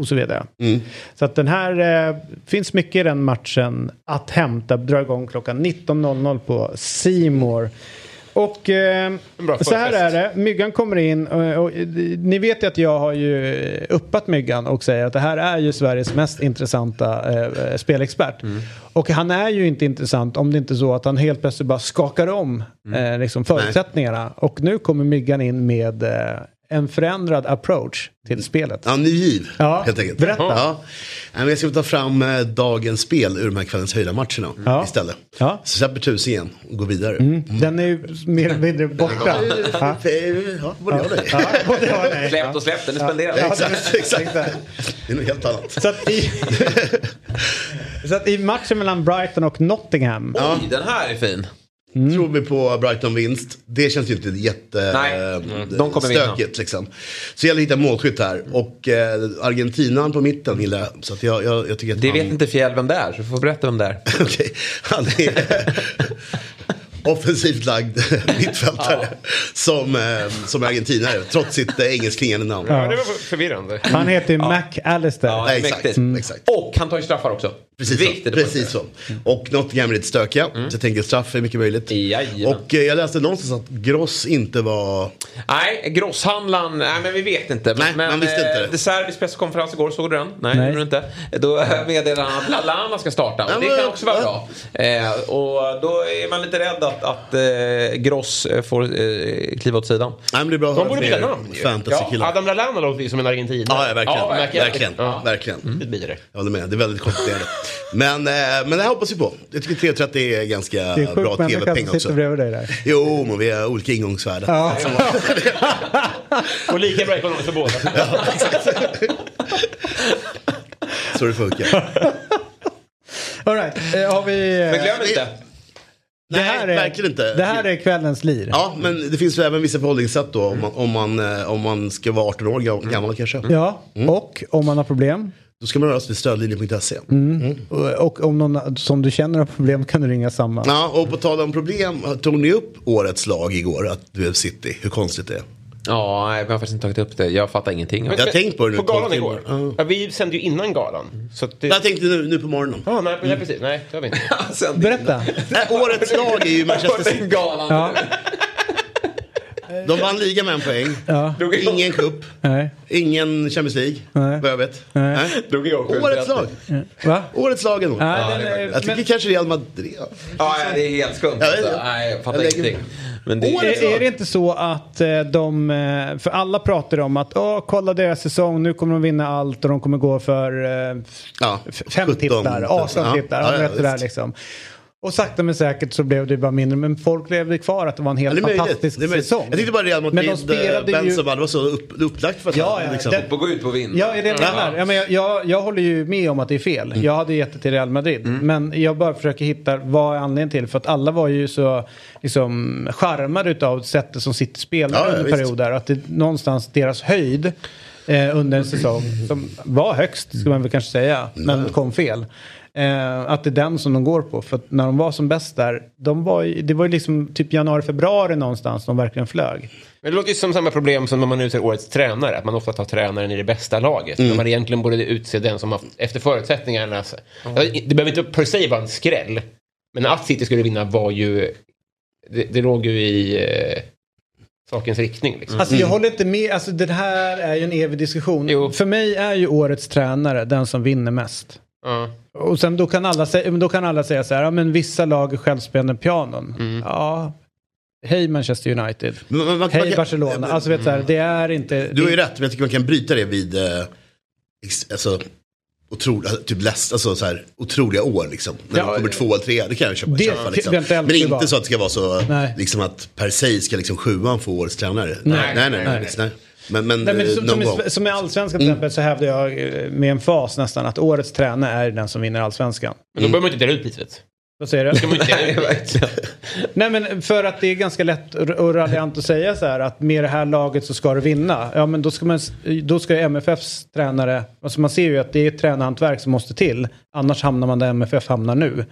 och så vidare. Mm. Så att den här eh, finns mycket i den matchen att hämta. Drar igång klockan 19.00 på Simor. Och eh, så här är det. Myggan kommer in. Och, och, ni vet ju att jag har ju uppat Myggan och säger att det här är ju Sveriges mest intressanta eh, spelexpert. Och han är ju inte intressant om det inte är så att han helt plötsligt bara skakar om eh, liksom förutsättningarna. Och nu kommer Myggan in med eh, en förändrad approach till spelet. Ja, ny giv Ja, helt enkelt. berätta. Ja. Jag ska ta fram eh, dagens spel ur de här kvällens höjda matcherna Ja. istället. Ja. Mm. Så släpper tusen igen och går vidare. Den är ju mer eller mindre borta. Ja. Både jag och dig. Ja. Släppt och släppt, den är spenderad. Ja, Exakt, exakt. Det är något helt annat. Så att, i, så att i matchen mellan Brighton och Nottingham. Oj, den här är fin. Tror vi på Brighton vinst. Det känns ju inte jätte Nej, eh, mm. de kommer vinna. stökigt liksom. Så det gäller att hitta målskytt här. Och eh, Argentinan på mitten gillar jag. Så jag, jag, jag tycker att Det han... vet inte Fjäll vem det är, så du får berätta vem det är. Okej, han är offensivt lagd mittfältare. Som, eh, som argentinare, trots sitt eh, engelskklingande namn. ja, det var förvirrande. Han heter ju Mac Allister. Ja, Ja, exakt, mäktigt. exakt. Och han tar ju straffar också. Precis Viktigt så. Precis så. Och Nottingham är lite stökiga. Så jag tänker straff är mycket möjligt. Jajamän. Och eh, jag läste någonstans att Gross inte var... Nej, grosshandlaren, nej men vi vet inte. Men, Nej, men, man visste inte det. eh, De Serbis presskonferens igår, såg du den? Nej, Nej. gjorde du inte. Då eh, meddelade han att Lallana ska starta. Och Ja, det men- kan också vara ja. bra. Eh, och då är man lite rädd att, att eh, Gross eh, får eh, kliva åt sidan. Nej men det är bra att De borde byta namn ju. Fantasy-killar. Adam Lallana låter ju som en argentinare. Ja, ja, verkligen. Ja, verkligen. verkligen. Ja. verkligen. Det blir det. Jag håller med, det är väldigt komplicerat. Men, eh, men det här hoppas vi på. Jag tycker 3.30 är ganska Det är bra tv-peng sitter också. bredvid dig där. Jo, men vi har olika ingångsvärden. Ja. Och lika bra ekonomiskt för båda. Så det funkar. All right. eh, har vi... Men glöm det- inte. Det här är, verkligen inte. Det här är kvällens lir. Ja, men det finns ju även vissa förhållningssätt då om man, om man, eh, om man ska vara 18 år gam- gammal kanske. Ja, och om man har problem. Då ska man röra sig till stödlinjen.se. Och, och om någon som du känner har problem kan du ringa samma. Ja, och på tal om problem, tog ni upp årets lag igår, att du är City? Hur konstigt det är? Ja, nej, jag har faktiskt inte tagit upp det. Jag fattar ingenting. Jag har tänkt på det nu. På galan 12 igår. timmar. Ja. Vi sände ju innan galan. Så att det... Jag tänkte nu, nu på morgonen. Ja, nej, nej, precis. Nej, det har vi inte. Berätta. Nej, årets lag är ju Manchester City. galan. Ja, De vann ligan med en poäng. ja, Ingen cup. nej, Ingen Champions League. Nej. Vad jag vet. nej. Igång Årets lag. Va? Årets lag ändå. Nej, Ja, Jag tycker men- kanske Real Madrid. Ja, det är helt skumt. Ja, Alltså. ja. Nej, jag fattar Jag lägger- ingenting. Men det Är, är det inte så att eh, de, eh, för alla pratar om att Åh, kolla deras säsong, nu kommer de vinna allt och de kommer gå för eh, Ja, fem 17, titlar, 18 ja. titlar, Ja, ja, där liksom. Och sakta men säkert så blev det bara mindre, men folk levde kvar att det var en Ja, helt det möjligt. fantastisk Det säsong. Jag tyckte bara Real Men Madrid, de spelade eh, ju- Benzema, det var så upp, upplagt för att Ja, ja, liksom. får gå ut på vind. Ja, är det jag menar. Ja, men jag, jag, jag håller ju med om att det är fel. Mm. Jag hade gett det till Real Madrid. Men jag bara försöker hitta vad är anledningen till. För att alla var ju så liksom, charmade utav sättet som sitter spelare Ja, ja, under visst. perioder. Att det någonstans deras höjd eh, under en säsong som var högst, ska man väl kanske säga, men kom fel. Eh, att det är den som de går på. För att när de var som bäst där, de var, ju- det var ju liksom typ januari, februari någonstans de verkligen flög. Men det låter ju som samma problem som när man utser årets tränare. Att man ofta tar tränaren i det bästa laget. När man egentligen borde utse den som har efter förutsättningarna. Ja, Det behöver inte per se vara en skräll. Men att City skulle vinna var ju... Det, det låg ju i eh, sakens riktning. Liksom. Alltså jag håller inte med, alltså det här är ju en evig diskussion. Jo. För mig är ju årets tränare den som vinner mest. Ja. Och sen då kan alla, säga, men då kan alla säga så här, ja men vissa lag är självspelande pianon. Ja, hej Manchester United. Men man- man- man Hej kan- Barcelona. Alltså vet du, så här, det är inte... Du har ju det, rätt, men jag tycker man kan bryta det vid eh, alltså, otroliga, typ läst, alltså, så här, otroliga år. Liksom, när Ja, de kommer två eller tre, det kan jag köpa. det- köpa liksom. det- det Men inte vara. så att det ska vara så Nej. liksom, att per se ska liksom, sjuan få årets tränare. Nej, nej, nej. nej, nej. nej. Men, men, Nej, men eh, som, som, i, som i allsvenskan till exempel så hävdar jag eh, med en fas nästan att årets tränare är den som vinner allsvenskan. Men då behöver man inte dela ut priset. Vad säger du? Nej men för att det är ganska lätt och raljant att säga så här att med det här laget så ska du vinna. Ja men då ska, man, då ska MFFs tränare, alltså man ser ju att det är ett tränarhantverk som måste till. Annars hamnar man där MFF hamnar nu.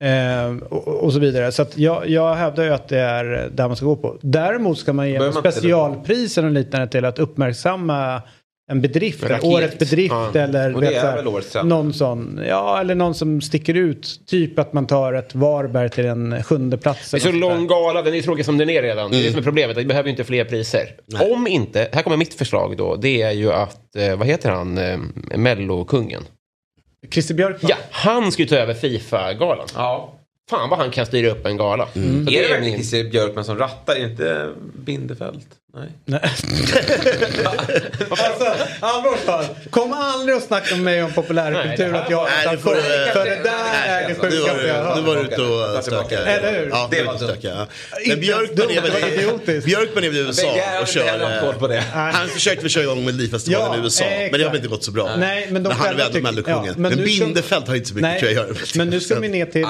Eh, och, och så vidare. Så att jag, jag hävdar ju att det är där man ska gå på. Däremot ska man ge specialpriser och liknande till att uppmärksamma en bedrift, raket. årets bedrift Ja. eller Och vet, här, någon sån, ja eller någon som sticker ut. Typ att man tar ett Varberg till en sjunde plats. Det är så lång gala, den är tråkig som den är redan. Det är det som är problemet, vi behöver ju inte fler priser. Om inte, här kommer mitt förslag då, det är ju att, eh, vad heter han, eh, Mellokungen? Christer Björkman. Ja, han ska ju ta över Fifa-galan. Ja. Fan vad han kan styra upp en gala. Så Är det är verkligen Christer Björkman som rattar? Är det inte Bindefält? Nej. Alltså, allvarligt Kom aldrig och snacka med mig om populärkultur Nej, att jag är nu för, det där är det nu sjukaste var jag har Nu hört. var du ute och stökade. Eller hur? Ja, Det var stökade. Men Björkman är väl idiotiskt. Björkman är väl i USA och kör... eh, Han försökte väl köra igång Melodifestivalen i USA, men det har väl inte gått så bra. Nej, men de han är själva väl Mellokungen. men nu Bindefält har inte så mycket tror jag, men nu ska vi ner till eh,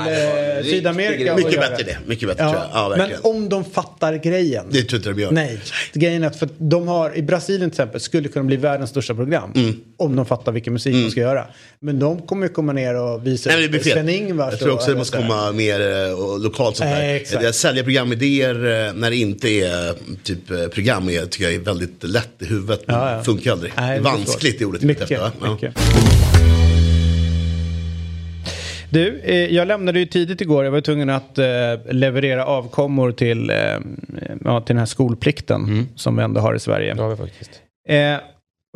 Sydamerika. och Mycket bättre det. Mycket bättre tror jag. Ja, men om de fattar grejen. Det tror inte de gör. Nej, grejen är att för de har i Brasilien till exempel skulle kunna bli världens största program. Mm. Om de fattar vilken musik de ska göra. Men de kommer ju komma ner och visa Nej, det. Sven-Ingvars. Jag tror också det måste komma mer eh, och lokalt sånt Eh, där. Sälja programidéer eh, när det inte är typ eh, program är, tycker jag är väldigt lätt i huvudet. Men Ja, ja. funkar aldrig. Nej, det är vanskligt i ordet. Mycket, va? Ja. mycket. Du, eh, jag lämnade ju tidigt igår. Jag var tvungen att eh, leverera avkommor till, eh, ja, till den här skolplikten som vi ändå har i Sverige. Det har vi faktiskt. Eh,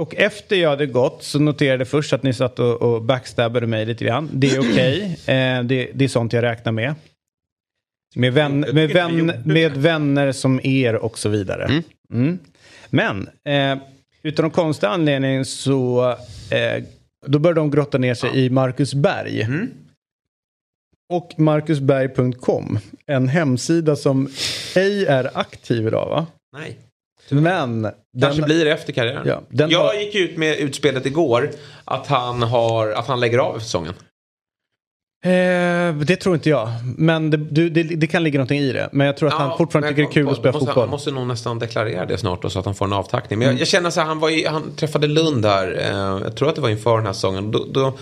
och efter jag hade gått så noterade jag först att ni satt och, och backstabbade mig lite grann. Det är okej. eh, det, det är sånt jag räknar med. Med, vän, med, vän, med vänner som er och så vidare. Mm. Men eh, utan någon konstig anledning så eh, då började de grotta ner sig i Marcus Berg. Och marcusberg.com. En hemsida som ej är aktiv idag va? Nej. Men Kanske den, blir det efter karriären. Ja, den jag har- gick ut med utspelet igår att han, har, att han lägger av säsongen. Eh, det tror inte jag. Men det, du, det, det kan ligga någonting i det. Men jag tror att han fortfarande tycker det är kul att spela måste, fotboll. Han måste nog nästan deklarera det snart då, så att han får en avtackning. Men Mm. jag, jag känner så här, han, var i, han träffade Lund här, eh, jag tror att det var inför den här säsongen. Då, då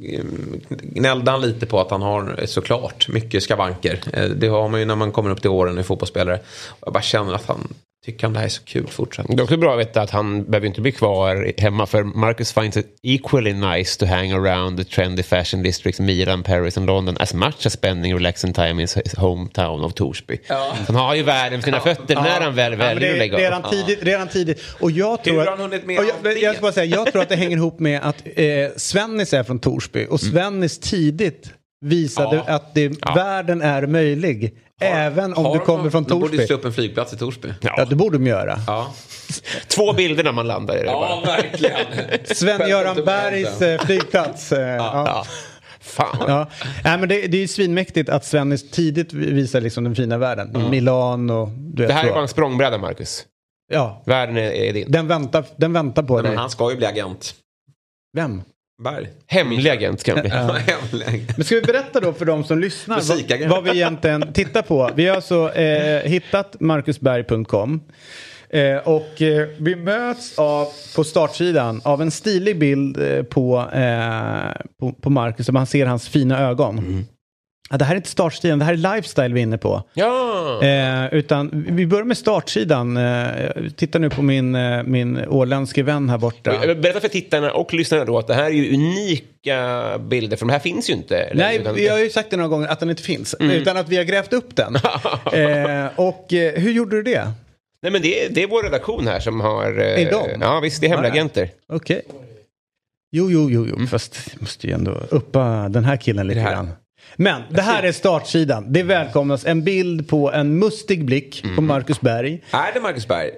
Ehm, gnällde han lite på att han har eh, såklart mycket skavanker. Eh, det har man ju när man kommer upp till åren i fotbollsspelare. Jag bara känner att han tycker han det här är så kul fortsatt. Det är också bra att veta att han behöver inte bli kvar hemma för Marcus finds it equally nice to hang around the trendy fashion districts Milan, Paris and London as much as spending relaxing time in his hometown of Torsby. Så han har ju världen för sina fötter när han väl Ja, väljer att det, lägga redan, av. tidigt, redan tidigt. Och jag tror Hur har att, han hunnit med och allt jag, det? jag, ska bara säga, jag tror att det hänger ihop med att eh, Svennis är från Torsby och Svennis tidigt visade Ja. att det, världen är möjlig. Även om Har du de- kommer från De borde ju Torsby. slå upp en flygplats i Torsby. Ja, det borde de göra. Ja, Två bilder när man landar i det ja bara. verkligen. Sven-Göran Bergs eh, flygplats. Eh, ja. Fan. Ja. Nej, men det, det är ju svinmäktigt att Svennis tidigt visar liksom den fina världen. Milan och du vet Det här är bara en språngbräda, Marcus. Ja, Världen är, är din. den väntar, den väntar på dig. Men han ska ju bli agent. Vem? Berg. Hemlig agent kan bli. Hemlig. Men ska vi berätta då för de som lyssnar vad, vad vi egentligen tittar på? Vi har alltså eh, hittat marcusberg.com eh, och eh, vi möts av, på startsidan av en stilig bild eh, på, eh, på, på Marcus där man ser hans fina ögon. Ja, det här är inte startsidan, det här är lifestyle vi är inne på. Ja! Eh, utan vi börjar med startsidan. Eh, titta nu på min, eh, min åländske vän här borta. Jag Berätta för tittarna och lyssnarna då att det här är ju unika bilder, för de här finns ju inte. eller? Nej, Utan- vi har ju sagt det några gånger att den inte finns. Utan att vi har grävt upp den. eh, och eh, hur gjorde du det? Nej men det är, det är vår redaktion här som har... eh, Är de? Ja visst, det är hemliga agenter. Okej. Jo, jo, jo, jo. fast jag måste ju ändå uppa den här killen lite grann. Men det här är startsidan. Det välkomnas en bild på en mustig blick på Marcus Berg. Är det Marcus Berg?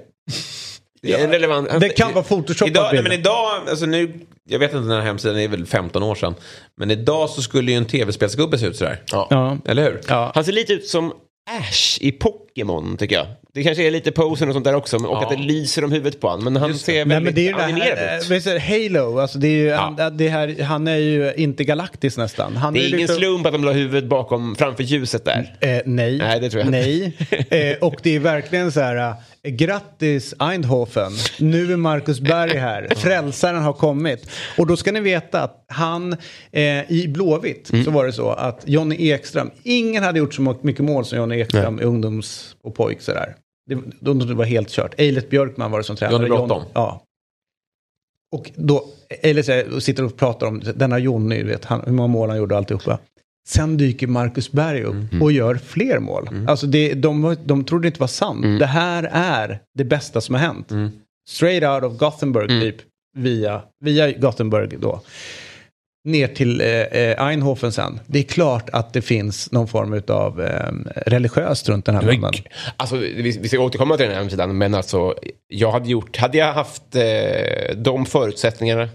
Det, är en relevant, Det kan vara photoshopat Idag, nej, men idag, alltså nu, jag vet inte den här hemsidan, det är väl 15 år sedan. Men idag så skulle ju en tv-spelsgubbe se ut sådär. Ja. Eller hur? Ja. Han ser lite ut som Ash i Pokémon tycker jag. Det kanske är lite posen och sånt där också, och Ja. att det lyser om huvudet på honom. Men han ser Nej, väldigt men det är animerad ut. det? Halo, alltså det är ju, han, det här, han är ju inte galaktisk nästan. Han Det är ju ingen liksom- slump att de la huvudet bakom, framför ljuset där. Eh, nej. Nej, det tror jag Nej. Eh, och det är verkligen så här, eh, grattis Eindhoven, nu är Marcus Berg här, frälsaren har kommit. Och då ska ni veta att han eh, i Blåvitt Mm. så var det så att Jonny Ekström, ingen hade gjort så mycket mål som Jonny Ekström i ungdoms och pojk sådär. Det, då, det var helt kört. Eilert Björkman var det som tränade. Johnny Bråttom. Ja. Och då, eller så sitter och pratar om denna Jonny, vet, han, hur många mål han gjorde och alltihopa. Sen dyker Marcus Berg upp Mm. och gör fler mål. Alltså det, de, de trodde det inte var sant. Mm. Det här är det bästa som har hänt. Straight out of Gothenburg Mm. typ. Via, via Gothenburg då. Ner till eh, eh, Eindhoven sen. Det är klart att det finns någon form av eh, religiöst runt den här mannen. Alltså, vi, vi ska återkomma till den här hemsidan, men alltså, jag hade gjort, hade jag haft eh, de förutsättningarna,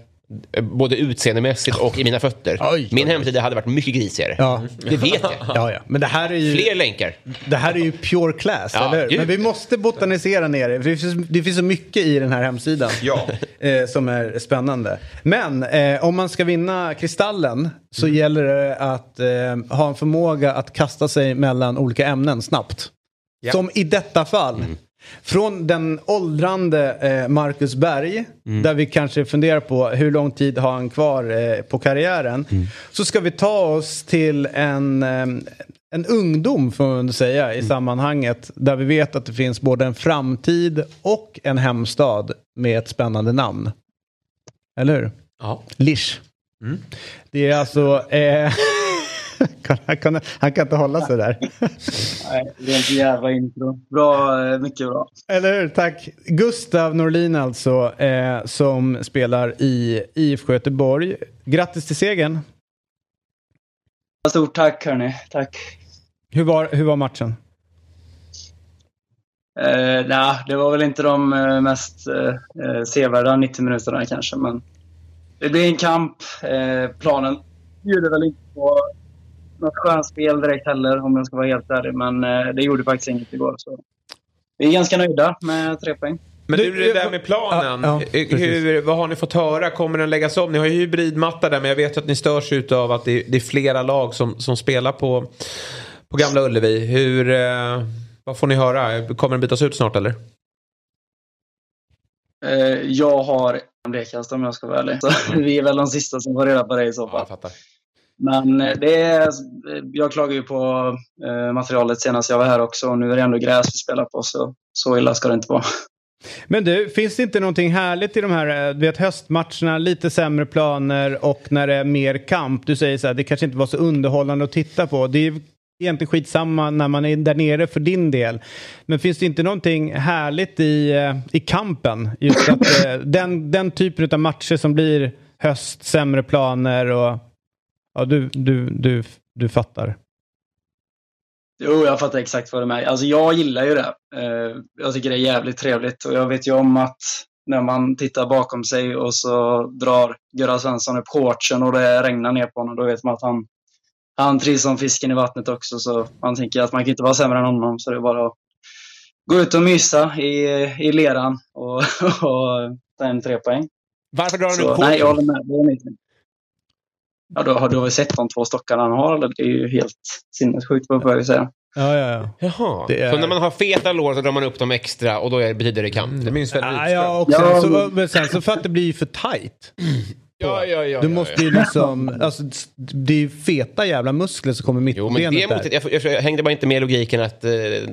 både utseendemässigt och i mina fötter, Oj. min hemsida hade varit mycket grisigare. Ja. Det vet jag. Ja, ja. Men det här är ju... Fler länkar. Det här är ju pure class, Ja, eller hur? Men vi måste botanisera ner det. Det finns, det finns så mycket i den här hemsidan Ja. eh, som är spännande. Men eh, om man ska vinna Kristallen så Mm. gäller det att eh, ha en förmåga att kasta sig mellan olika ämnen snabbt. Ja. Som i detta fall. Mm. Från den åldrande eh, Marcus Berg, Mm. där vi kanske funderar på hur lång tid har han kvar eh, på karriären. Mm. Så ska vi ta oss till en, eh, en ungdom får man säga Mm. i sammanhanget. Där vi vet att det finns både en framtid och en hemstad med ett spännande namn. Eller hur? Ja. Lish. Mm. Det är alltså... Eh, han, kan, han kan inte hålla sig där. Nej, det är en jävla intro. Bra, eh, mycket bra. Eller hur? Tack. Gustav Norlin alltså, eh, som spelar i IFK Göteborg. Grattis till segern. Stort tack hörni. Tack. Hur var, hur var matchen? Eh, nah, det var väl inte de eh, mest eh, eh, sevärda 90 minuterna kanske, men det blev en kamp. Eh, planen gjorde väl inte på något skönt spel direkt heller, om jag ska vara helt ärlig, men eh, det gjorde faktiskt inget igår. Så. Vi är ganska nöjda med tre poäng. Men Du, det där med planen. Ja, ja, eh, hur, vad har ni fått höra? Kommer den läggas om? Ni har ju hybridmatta där men jag vet att ni störs ut av att det, det är flera lag som, som spelar på, på Gamla Ullevi. Hur, eh, vad får ni höra? Kommer den bytas ut snart eller? Eh, jag har en blekast om jag ska vara ärlig. Så vi är väl de sista som får reda på det i så Ja, fall. jag fattar. Men eh, det är, jag klagade ju på eh, materialet senast jag var här också. Och nu är det ändå gräs vi spelar på, så så illa ska det inte vara. Men du, finns det inte någonting härligt i de här eh, du vet, höstmatcherna, lite sämre planer och när det är mer kamp? Du säger så här, det kanske inte var så underhållande att titta på. Det är ju egentligen skitsamma när man är där nere för din del. Men finns det inte någonting härligt i, i kampen? Just att den, den typen av matcher som blir höst, sämre planer och ja, du, du, du, du fattar. Jo, jag fattar exakt vad du menar. Alltså jag gillar ju det. Eh, jag tycker det är jävligt trevligt och jag vet ju om att när man tittar bakom sig och så drar Göran Svensson upp shortsen och det regnar ner på honom, då vet man att han, han trivs som fisken i vattnet också. Så man tänker att man kan inte vara sämre än honom, så det är bara att gå ut och mysa i, i leran och, och ta en tre poäng. Varför drar han Så, upp nej, jag shortsen? håller med. Ja, du, har- du väl sett de två stockarna han har? Eller? Det är ju helt sinnessjukt, vad jag säga. Ja, ja, ja. Jaha. Är- Så när man har feta lår så drar man upp dem extra och då är, betyder det kamp? Det minns väl Ja, ja, och Ja, sen, så, men- sen så för att det blir för ja, ja, ja, Du måste ju liksom, alltså det är ju feta jävla muskler som kommer mitt Jo, på men det motigt. Jag, jag, jag hängde bara inte med i logiken att, eh,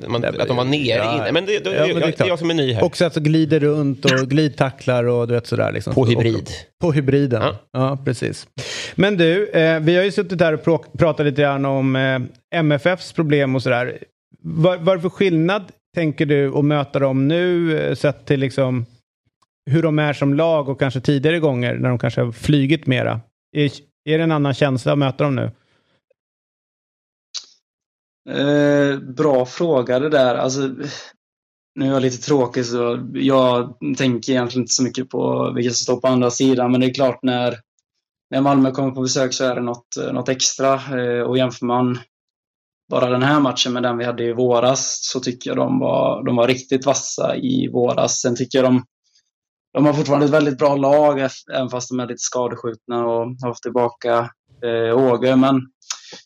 man, men- att de var nere. ja. inne. Men det, det, Ja, jag, men det är det är jag som är ny här. Och så att så glider runt och glidtacklar och du vet sådär. Liksom. På hybrid. På hybriden. Ja. Ja. precis. Men du, eh, vi har ju suttit här och pratat lite grann om eh, MFFs problem och sådär. Var, varför skillnad tänker du att möta dem nu eh, sett till liksom hur de är som lag och kanske tidigare gånger när de kanske har flygit mera? Är, är det en annan känsla att möta dem nu? Eh, bra fråga det där. Alltså, nu är jag lite tråkig så jag tänker egentligen inte så mycket på vilka som står på andra sidan. Men det är klart när, när Malmö kommer på besök så är det något, något extra. Eh, och jämför man bara den här matchen med den vi hade i våras så tycker jag de var, de var riktigt vassa i våras. Sen tycker jag de, de har fortfarande ett väldigt bra lag även fast de är lite skadeskjutna och har fått tillbaka eh, Åge. Men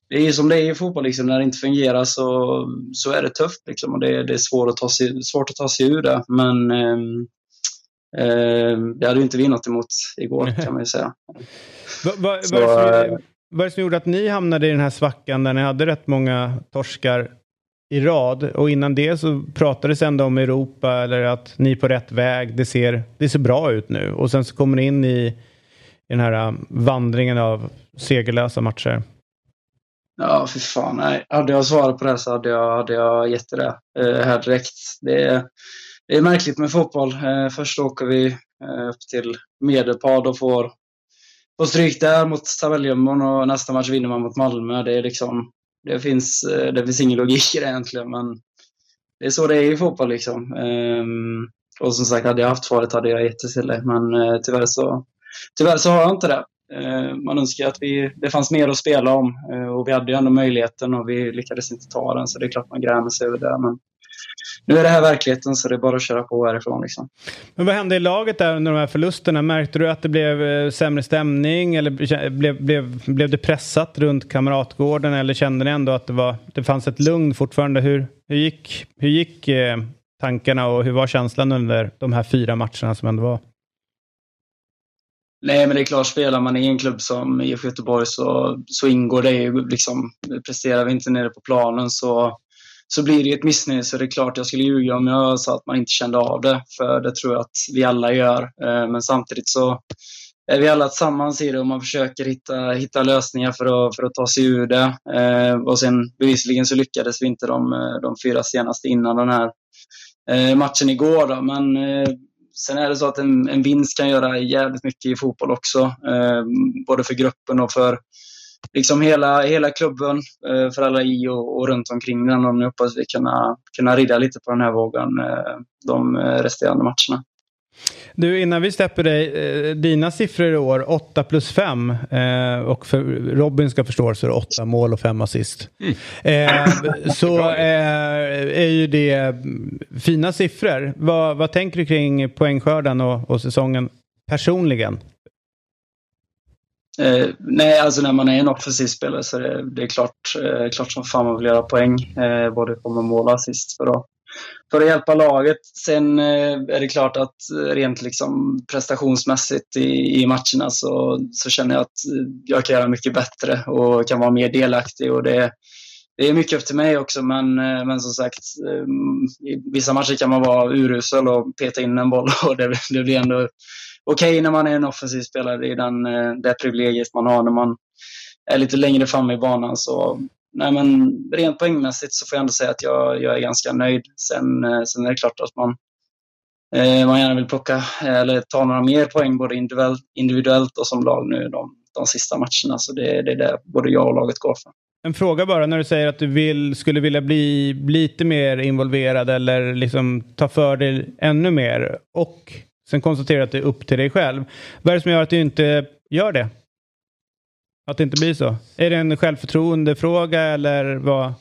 det är ju som det är i fotboll, liksom. när det inte fungerar så, så är det tufft. Liksom. Och det, det är svårt att, ta sig, svårt att ta sig ur det. Men ehm, ehm, det hade ju inte vi något emot igår kan man ju säga. Va, va, Så, eh, vad är det som gjorde att ni hamnade i den här svackan där ni hade rätt många torskar i rad? Och innan det så pratades ändå om Europa eller att ni är på rätt väg. Det ser, det ser bra ut nu. Och sen så kommer ni in i, i den här äh, vandringen av segerlösa matcher. Ja, för fan. Nej. Hade jag svarat på det så hade jag, hade jag gett det eh, här direkt. Det är, det är märkligt med fotboll. Eh, först åker vi eh, upp till Medelpad och får, får stryk där mot tabelljumbon och nästa match vinner man mot Malmö. Det är liksom, det finns, eh, det finns ingen logik i det egentligen, men det är så det är i fotboll liksom. Ehm, och som sagt, hade jag haft svaret hade jag gett det till dig, men eh, tyvärr så, tyvärr så har jag inte det. Ehm, man önskar att vi, det fanns mer att spela om eh, och vi hade ju ändå möjligheten och vi lyckades inte ta den så det är klart man grämer sig över det. Men nu är det här verkligheten så det är bara att köra på härifrån. Liksom. Men vad hände i laget där under de här förlusterna? Märkte du att det blev eh, sämre stämning eller blev, blev, blev det pressat runt Kamratgården eller kände ni ändå att det, var, det fanns ett lugn fortfarande? Hur, hur gick, hur gick eh, tankarna och hur var känslan under de här fyra matcherna som ändå var? Nej, men det är klart, spelar man i en klubb som IFK Göteborg så, så ingår det ju liksom, presterar vi inte nere på planen så, så blir det ju ett missnöje. Så det är klart, jag skulle ljuga om jag sa att man inte kände av det, för det tror jag att vi alla gör. Eh, men samtidigt så är vi alla tillsammans i det och man försöker hitta, hitta lösningar för att, för att ta sig ur det. Eh, och sen bevisligen så lyckades vi inte de, eh, de fyra senaste innan den här matchen igår. Då. Men sen är det så att en, en vinst kan göra jävligt mycket i fotboll också. Både för gruppen och för liksom hela, hela klubben, eh, för alla i och, och runt omkring den. Och nu hoppas vi kunna, kunna rida lite på den här vågen eh, de eh, resterande matcherna. Du, innan vi släpper dig, dina siffror i år, 8 plus 5. Eh, och för Robin ska förstå så är det 8 mål och 5 assist. Eh, så eh, är ju det mm, fina siffror. Vad, vad tänker du kring poängskörden och, och säsongen personligen? Eh, nej, alltså när man är en offensiv spelare så är det, det är klart, eh, klart som fan man vill göra poäng. Eh, både på med mål och assist för att, för att hjälpa laget. Sen eh, är det klart att rent liksom prestationsmässigt i, i matcherna så, så känner jag att jag kan göra mycket bättre och kan vara mer delaktig. Och det, det är mycket upp till mig också, men, eh, men som sagt, eh, i vissa matcher kan man vara urusel och peta in en boll och det, det blir ändå okej när man är en offensiv spelare. Det är den, eh, det privilegiet man har när man är lite längre fram i banan. Så, nej men, rent poängmässigt så får jag ändå säga att jag, jag är ganska nöjd. Sen, eh, sen är det klart att man, eh, man gärna vill plocka eller ta några mer poäng både individuellt, individuellt och som lag nu de, de sista matcherna. Så det, det är det både jag och laget går för. En fråga bara när du säger att du vill, skulle vilja bli lite mer involverad eller liksom ta för dig ännu mer och sen konstatera att det är upp till dig själv. Vad är det som gör att du inte gör det? Att det inte blir så? Är det en självförtroendefråga eller vad,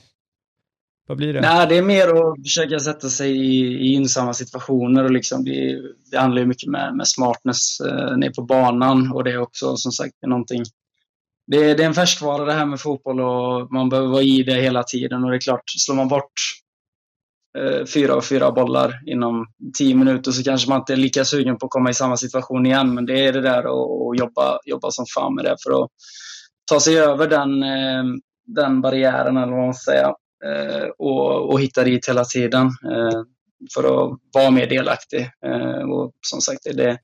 vad blir det? Nej, det är mer att försöka sätta sig i, i gynnsamma situationer. Och liksom det, det handlar ju mycket med, med smartness eh, ner på banan och det är också som sagt någonting det, är- det är en färskvara det här med fotboll och man behöver vara i det hela tiden. Och det är klart, slår man bort Eh, fyra av fyra bollar inom tio minuter så kanske man inte är lika sugen på att komma i samma situation igen. Men det är det där att jobba, jobba som fan med det för att ta sig över den, eh, den barriären eller vad man ska säga. Eh, och, och hitta dit hela tiden för att vara mer delaktig. Och som sagt, det är det,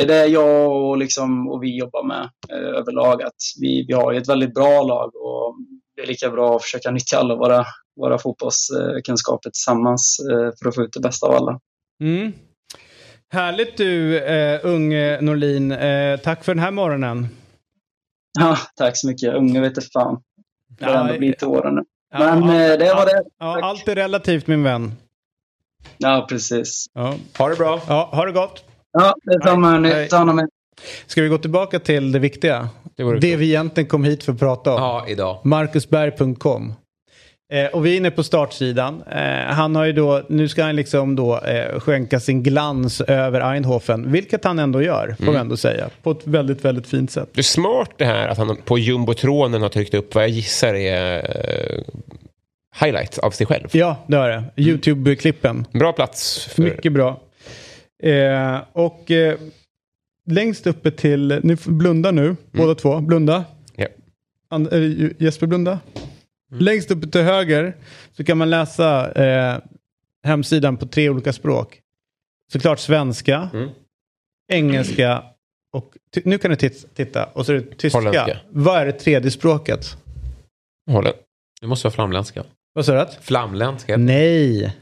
är det jag och, liksom, och vi jobbar med överlag. Att vi, vi har ju ett väldigt bra lag och det är lika bra att försöka nyttja alla våra, våra fotbollskunskaper tillsammans eh, för att få ut det bästa av alla. Mm. Härligt du, eh, unge Norlin. Eh, tack för den här morgonen. Ja, tack så mycket. Unge vet inte fan. Det har Ja, ändå blivit till åren nu. Ja, Men ja, eh, det var det. Ja, allt är relativt min vän. Ja, precis. Ja, Ha det bra. ja ha det gott. Ja, detsamma hörni. Ta hand om er. Ska vi gå tillbaka till det viktiga? Det Det vi egentligen kom hit för att prata om. Ja, idag. Marcusberg.com. Eh, och vi är inne på startsidan. Eh, han har ju då, nu ska han liksom då eh, skänka sin glans över Eindhoven, vilket han ändå gör, får man ändå säga. På ett väldigt, väldigt fint sätt. Det är smart det här att han på jumbotronen har tryckt upp vad jag gissar är eh, highlights av sig själv. Ja, det har det. YouTube-klippen. Bra plats. För... Mycket bra. Eh, och eh, längst uppe till, ni får blunda nu, båda två, blunda. Ja. And, Jesper blunda. Längst uppe till höger så kan man läsa eh, hemsidan på tre olika språk. Såklart svenska, engelska och nu kan du tit- titta och så är det tyska. Holländska. Vad är det tredje språket? Håller. Det måste vara flamländska. Vad sa du? Flamländska. Nej.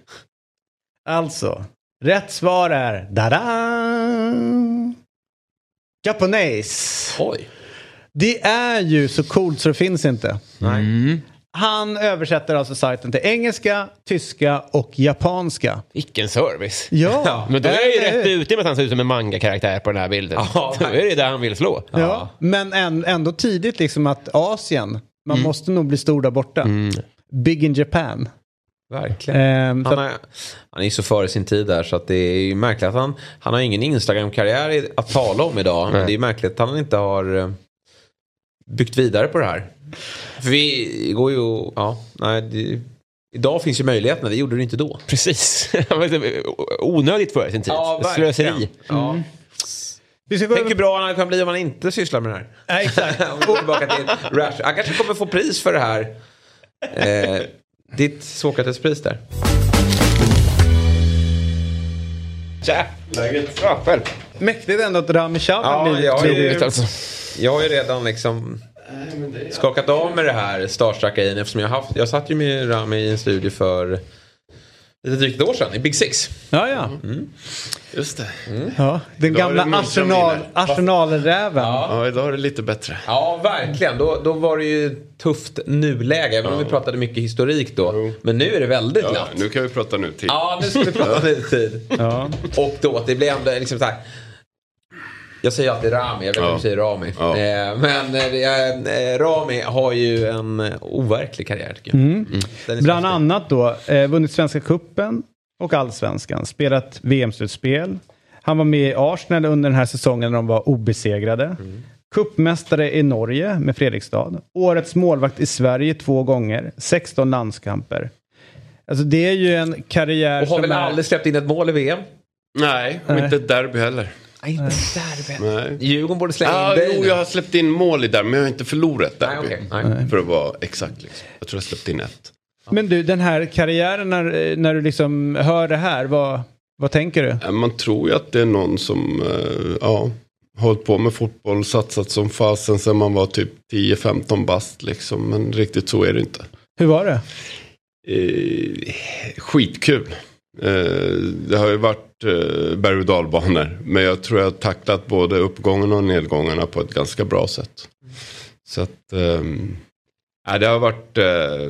Alltså, rätt svar är da-da! Japanes. Oj. Det är ju så coolt så det finns inte. Nej. Han översätter alltså sajten till engelska, tyska och japanska. Vilken service. Ja, Men då är jag ju rätt ute med att han ser ut som en manga-karaktär på den här bilden. Ja, då är det där han vill slå. Ja, men än- ändå tidigt liksom att Asien, man måste nog bli stor där borta. Big in Japan. Verkligen. Ehm, så Han, är, han är så före sin tid där så att det är ju märkligt att han, han har ingen Instagram-karriär i- att tala om idag. Men det är märkligt att han inte har eh, byggt vidare på det här. För vi går ju, ja, nej, det, idag finns ju möjligheterna, det gjorde det inte då. Precis. Onödigt före sin tid. Slöseri. Ja. vi ska gå Tänk hur bra han kan bli om han inte sysslar med det här. Nej, exakt. Om vi går tillbaka till Rash. Han kanske kommer få pris för det här. Eh, ditt Sokratespris där. Tja! Läget? Bra, själv. Mäktigt ändå att Rami Shaw har Ja, blivit... jag blivit- Alltså. Jag har ju redan liksom skakat av med det här starstruck-grejen eftersom jag haft, jag satt ju med Rami i en studio för lite drygt ett år sedan i Big Six. Ja, ja. Just det. ja. Den Idag gamla Arsenal. Arsenalräven. Ja, idag är det lite bättre. Ja, verkligen. Då, då var det ju tufft nuläge. Även om vi pratade mycket historik då. Men nu är det väldigt Ja, glatt. nu kan vi prata nutid. Ja, nu ska vi prata nutid. Ja. Och då, det blev ändå liksom så här. Jag säger alltid Rami, jag vet inte Ja. om du säger Rami. Ja. Eh, men eh, Rami har ju en eh, overklig karriär tycker jag. Mm. Är Bland annat då eh, vunnit Svenska Kuppen och Allsvenskan. Spelat VM-slutspel. Han var med i Arsenal under den här säsongen när de var obesegrade. Mm. Kuppmästare i Norge med Fredrikstad. Årets målvakt i Sverige två gånger. 16 landskamper. Alltså det är ju en karriär Och har som väl är... aldrig släppt in ett mål i VM? Nej, och Nej. inte ett derby heller. Nej, inte derby. Djurgården borde slänga Ah, in dig jo, nu. jag har släppt in mål i derby, men jag har inte förlorat Nej, derby. Nej. För att vara exakt. Liksom. Jag tror jag släppt in ett. Men du, den här karriären när, när du liksom hör det här, vad, vad tänker du? Man tror ju att det är någon som eh, ja, hållit på med fotboll, satsat som fasen sen man var typ 10-15 bast. Liksom. Men riktigt så är det inte. Hur var det? Eh, skitkul. Eh, det har ju varit eh, berg och dalbanor. Men jag tror jag har tacklat både uppgången och nedgångarna på ett ganska bra sätt. Så att ja, det har varit eh,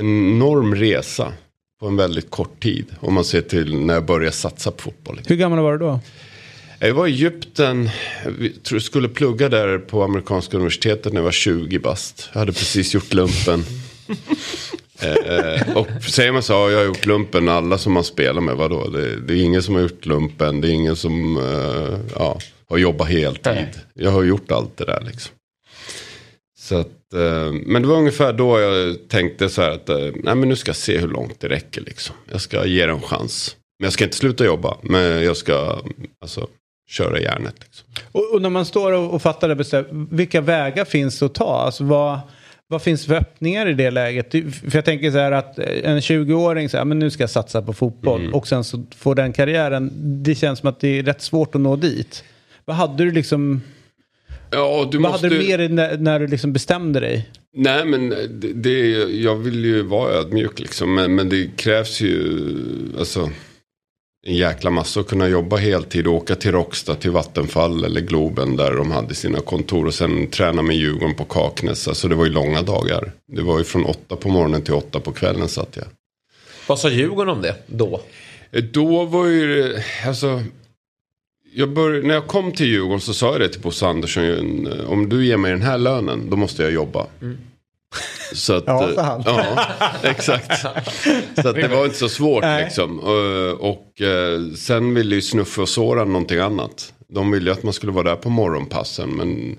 en enorm resa på en väldigt kort tid. Om man ser till när jag började satsa på fotboll. Hur gammal var du då? Jag var i Egypten, jag tror jag skulle plugga där på amerikanska universitetet när jag var 20 bast. Jag hade precis gjort lumpen. Eh, och säger man så, ja, jag har gjort lumpen, alla som man spelar med, vadå? Det, det är ingen som har gjort lumpen, det är ingen som eh, ja, har jobbat heltid. Jag har gjort allt det där liksom. Så att, eh, men det var ungefär då jag tänkte så här att eh, nej, men nu ska jag se hur långt det räcker. Liksom. Jag ska ge det en chans. Men jag ska inte sluta jobba. Men jag ska alltså, köra järnet. Liksom. Och, och när man står och, och fattar det bestämt, vilka vägar finns det att ta? Alltså vad, vad finns för öppningar i det läget? För jag tänker så här att eh, en 20-åring säger men nu ska jag satsa på fotboll Mm. och sen så får den karriären. Det känns som att det är rätt svårt att nå dit. Vad hade du liksom, Ja, du vad måste... hade du med dig när, när du liksom bestämde dig? Nej, men det, det, jag vill ju vara ödmjuk liksom. Men, men det krävs ju alltså, en jäkla massa att kunna jobba heltid. och Åka till Råcksta, till Vattenfall eller Globen där de hade sina kontor. Och sen träna med Djurgården på Kaknäs. Alltså det var ju långa dagar. Det var ju från åtta på morgonen till åtta på kvällen satt jag. Vad sa Djurgården om det då? Eh, Då var ju alltså. Jag bör, när jag kom till Djurgården så sa jag det till Bosse Andersson. eh, Om du ger mig den här lönen då måste jag jobba. Så att, Ja, eh, sa han. Ja, exakt. Så att det var inte så svårt Nej. liksom. Och, och eh, sen ville ju Snuffe och Soran någonting annat. De ville ju att man skulle vara där på morgonpassen. Men,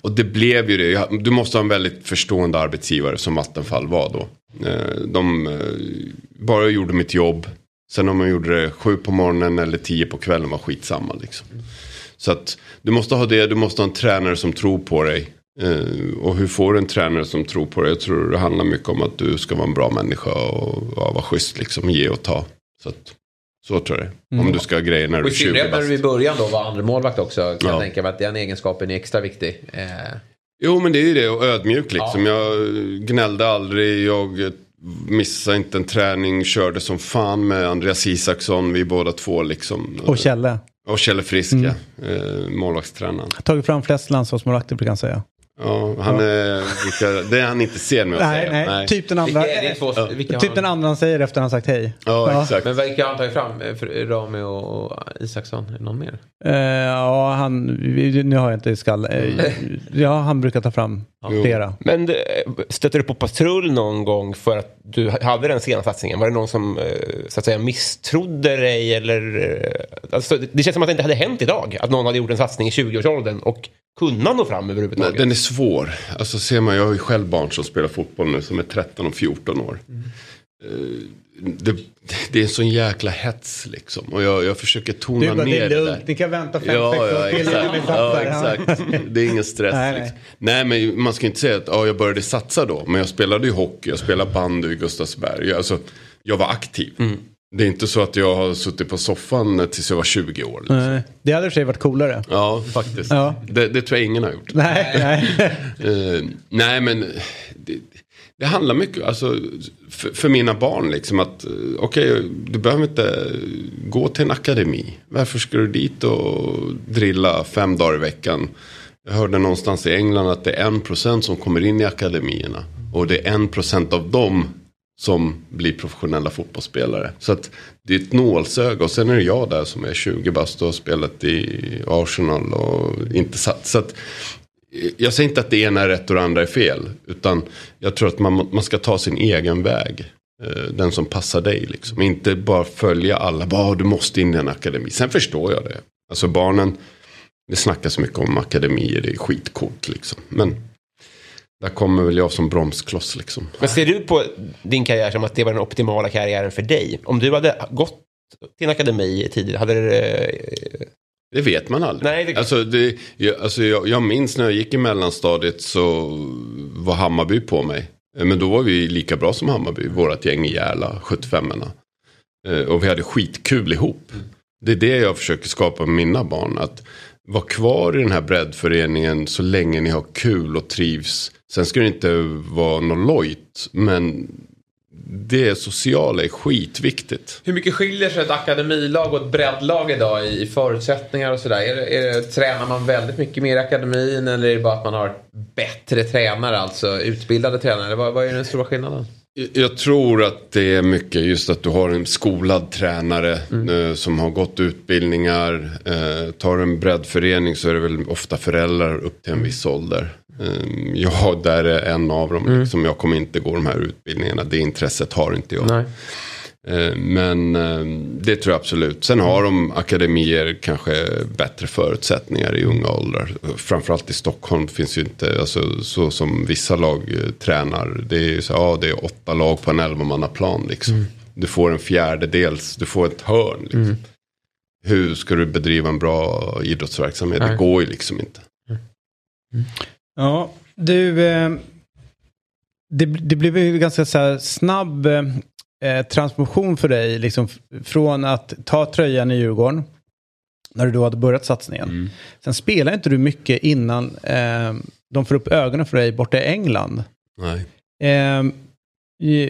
och det blev ju det. Du måste ha en väldigt förstående arbetsgivare som Vattenfall var då. Eh, De eh, bara gjorde mitt jobb. Sen om man gjorde det sju på morgonen eller tio på kvällen var skitsamma liksom. Så att du måste ha det, du måste ha en tränare som tror på dig. Eh, och hur får du en tränare som tror på dig? Jag tror det handlar mycket om att du ska vara en bra människa och ja, vara schysst liksom, ge och ta. Så, att, så tror jag det. Om du ska ha grejer när du i är 20 synnerhet när bast. du i början då var andra målvakt också. Kan jag Ja. tänka mig att den egenskapen är extra viktig. Eh, Jo men det är ju det och ödmjuk liksom. Jag gnällde aldrig, jag missade inte en träning, körde som fan med Andreas Isaksson, vi båda två liksom. Och Kjelle? Och Kjelle Frisk ja, eh, målvaktstränaren. Tagit fram flest landslagsmålvakter brukar jag säga. Ja, han är, vilka, det är han inte sen med att Nej, säga. nej, typ den andra. vilka två, vilka har Typ den han- andra han säger efter han sagt hej. Ja, Ja. exakt. Men vilka har han tagit fram? Eh, för Rami och och Isaksson? Någon mer? Eh, ja, han, nu har jag inte i skall. Eh, ja, han brukar ta fram Jo. flera. Men eh, stötte du på patrull någon gång för att du hade den sena satsningen? Var det någon som eh, så att säga misstrodde dig? Eller, eh, alltså, det känns som att det inte hade hänt idag. Att någon hade gjort en satsning i 20-årsåldern och kunna nå fram Nej, överhuvudtaget. den är svår. Alltså ser man, jag har ju själv barn som spelar fotboll nu som är 13 och 14 år. Eh, Det, det är en sån jäkla hets liksom. Och jag, jag försöker tona Du bara, det ner är det lugnt, där. ni kan vänta fem, Ja, sex ja, år till vi exakt. Ja, exakt. Det är ingen stress. Nej, nej. liksom. nej, men man ska inte säga att ja, jag började satsa då. Men jag spelade ju hockey, jag spelade bandy i Gustavsberg. Jag- Alltså, jag var aktiv. Det är inte så att jag har suttit på soffan tills jag var 20 år. Liksom. Nej, Det hade i och för sig varit coolare. Ja, faktiskt. Ja. Det, det tror jag ingen har gjort. Nej, nej. Eh, nej, men det, Det handlar mycket, alltså för, för mina barn liksom att eh, okej, du behöver inte gå till en akademi. Varför ska du dit och drilla fem dagar i veckan? Jag hörde någonstans i England att det är en procent som kommer in i akademierna. Och det är en procent av dem som blir professionella fotbollsspelare. Så att det är ett nålsöga. Och sen är det jag där som är 20 bast och har spelat i Arsenal och inte satt. Så att, eh, jag säger inte att det ena är rätt och det andra är fel. Utan jag tror att man, man ska ta sin egen väg. Eh, den som passar dig liksom. Inte bara följa alla. Bara du måste in i en akademi. Sen förstår jag det. Alltså barnen. Det snackas mycket om akademier. Det är skitcoolt liksom. Men där kommer väl jag som bromskloss liksom. Men ser du på din karriär som att det var den optimala karriären för dig? Om du hade gått till en akademi tidigare, hade det... eh, Det vet man aldrig. Nej, det- Alltså, det, jag, alltså jag, jag minns när jag gick i mellanstadiet så var Hammarby på mig. Eh, Men då var vi lika bra som Hammarby, vårat gäng i Järla, 75orna. Eh, Och vi hade skitkul ihop. Det är det jag försöker skapa med mina barn. Att vara kvar i den här breddföreningen så länge ni har kul och trivs. Sen ska det inte vara något lojt, men det sociala är skitviktigt. Hur mycket skiljer sig ett akademilag och ett breddlag idag i förutsättningar och sådär? Är det, är det, tränar man väldigt mycket mer i akademin eller är det bara att man har bättre tränare, alltså utbildade tränare? Vad, vad är den stora skillnaden? Jag tror att det är mycket just att du har en skolad tränare eh, som har gått utbildningar. Eh, tar en breddförening så är det väl ofta föräldrar upp till en viss ålder. Eh, jag där är en av dem. Liksom, jag kommer inte gå de här utbildningarna. Det intresset har inte jag. Nej. Eh, Men eh, det tror jag absolut. Sen har de akademier kanske bättre förutsättningar i unga åldrar. Framförallt i Stockholm finns ju inte, alltså, så som vissa lag eh, tränar. Det är ju så, ja det är åtta lag på en elvamannaplan liksom. Du får en fjärdedels, du får ett hörn liksom. Hur ska du bedriva en bra idrottsverksamhet? Det Nej. går ju liksom inte. Ja, du. Eh, det, det blev ju ganska så snabb eh, transformation för dig. Liksom, från att ta tröjan i Djurgården. När du då hade börjat satsningen. Sen spelar inte du mycket innan eh, de får upp ögonen för dig borta i England. Nej. Eh,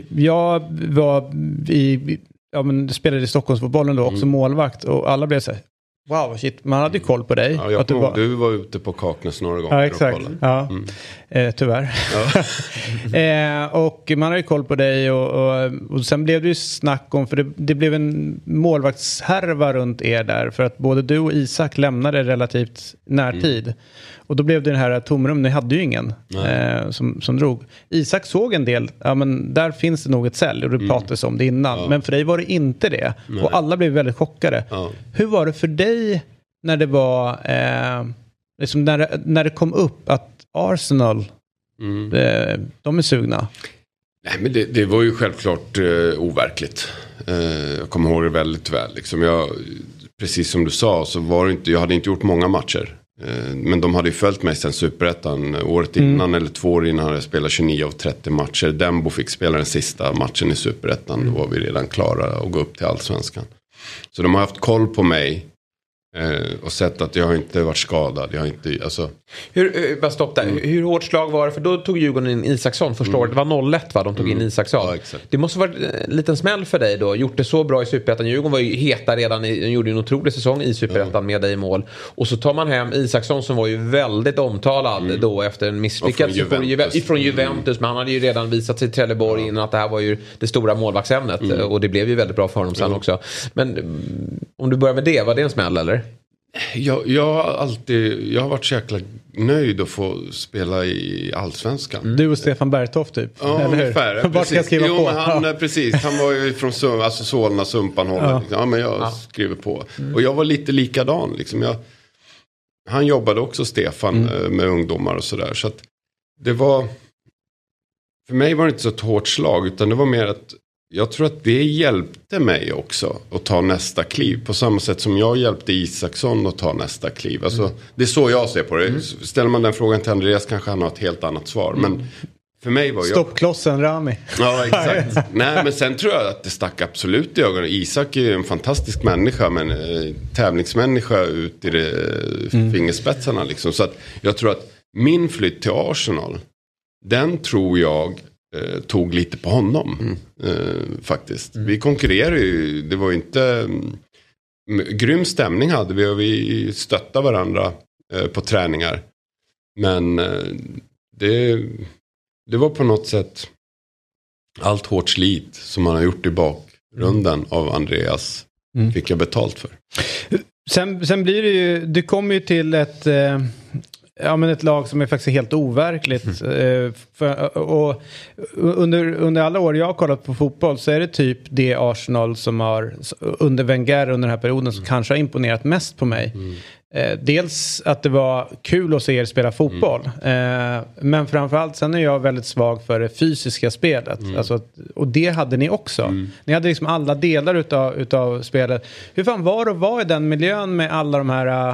jag var i, ja men spelade i Stockholmsfotbollen då, också målvakt. Och alla blev så här, wow shit, man hade ju koll på dig. Ja, jag att du var, du var ute på Kaknäs några gånger Ja, och exakt. kollade. Ja. Mm. Eh, tyvärr. eh, och man ju koll på dig och, och, och sen blev det ju snack om, för det, det blev en målvaktshärva runt er där för att både du och Isak lämnade relativt närtid. Mm. Och då blev det den här tomrum, ni hade ju ingen eh, som, som drog. Isak såg en del, ja men där finns det nog ett sälj och det Mm. pratades om det innan. Men för dig var det inte det. Och alla blev väldigt chockade. Ja. Hur var det för dig när det var, eh, liksom när, det, när det kom upp att Arsenal, Mm. eh, de är sugna? Nej, men det, det var ju självklart eh, overkligt. Eh, jag kommer ihåg det väldigt väl. Liksom jag, precis som du sa så var det inte, jag hade inte gjort många matcher. Eh, men de hade ju följt mig sen superettan. Året innan eller två år innan hade jag spelat 29 av 30 matcher. Dembo fick spela den sista matchen i superettan. Då var vi redan klara att gå upp till allsvenskan. Så de har haft koll på mig. Eh, och sett att jag har inte varit skadad. Jag har inte, alltså, Hur, eh, bara stopp där. Mm. Hur, hårt slag var det? För då tog Djurgården in Isaksson första året. Det var 01 va? De tog in Isaksson. Mm. Ja. Det måste varit en liten smäll för dig då. Gjort det så bra i Superettan. Djurgården var ju heta redan. I, de gjorde ju en otrolig säsong i Superettan med dig i mål. Och så tar man hem Isaksson som var ju väldigt omtalad då efter en misslyckad från. Juventus. Juve- Ifrån Juventus. Men han hade ju redan visat sig i Trelleborg innan att det här var ju det stora målvaktsämnet. Och det blev ju väldigt bra för honom sen också. Men mm, om du börjar med det, var det en smäll eller? Jag, jag har alltid, jag har varit så jäkla nöjd att få spela i allsvenskan. Du och Stefan Bergtoft typ? Ja, eller ungefär. Vart ska jag skriva jo, på? Han, Ja. precis, han var ju från Sum, alltså Solna, Sumpan hållet. Ja. Ja. men jag skriver på. Och jag var lite likadan. Liksom. Jag, han jobbade också, Stefan, eh, med ungdomar och sådär. Så att det var... För mig var det inte så ett hårt slag, utan det var mer att jag tror att det hjälpte mig också att ta nästa kliv. På samma sätt som jag hjälpte Isaksson att ta nästa kliv. Alltså, Det är så jag ser på det. Ställer man den frågan till Andreas kanske han har ett helt annat svar. Men för mig var jag... Stoppklossen Rami. Ja, exakt. Nej, men sen tror jag att det stack absolut i ögonen. Isak är ju en fantastisk människa, men eh, tävlingsmänniska ut i det, eh, fingerspetsarna liksom. Så att jag tror att min flytt till Arsenal, den tror jag eh, tog lite på honom. Eh, faktiskt. Vi konkurrerade ju, det var ju inte... mm, Grym stämning hade vi och vi stöttade varandra eh, på träningar. Men eh, det, det var på något sätt allt hårt slit som man har gjort i bakgrunden av Andreas Mm. fick jag betalt för. Sen, sen blir det ju, du kommer ju till ett, eh, ja, men ett lag som är faktiskt helt overkligt. Eh, för, och under, under alla år jag har kollat på fotboll så är det typ det Arsenal som har, under Wenger under den här perioden, som kanske har imponerat mest på mig. Eh, dels att det var kul att se er spela fotboll. Eh, men framförallt sen är jag väldigt svag för det fysiska spelet. Alltså att, och det hade ni också. Ni hade liksom alla delar utav, utav spelet. Hur fan var det att vara i den miljön med alla de här...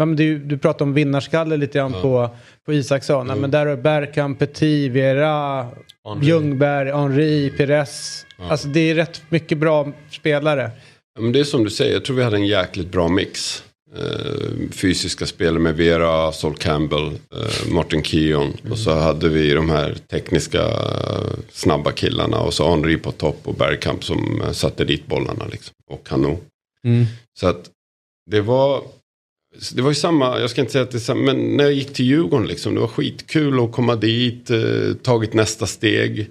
Eh, du, du pratade om vinnarskalle lite grann på, på Isaksson. Ja, Men där har Bergkamp, Petit, Vera, Ljungberg, Henri, Pires. Alltså det är rätt mycket bra spelare. Ja, men det är som du säger, jag tror vi hade en jäkligt bra mix. Eh, fysiska spelare med Vera, Sol Campbell, eh, Martin Keown. Och så hade vi de här tekniska eh, snabba killarna. Och så Henri på topp och Bergkamp som satte dit bollarna. Liksom, och Kano. Så att det var, det var ju samma, jag ska inte säga att det är samma, men när jag gick till Djurgården liksom. Det var skitkul att komma dit, eh, tagit nästa steg.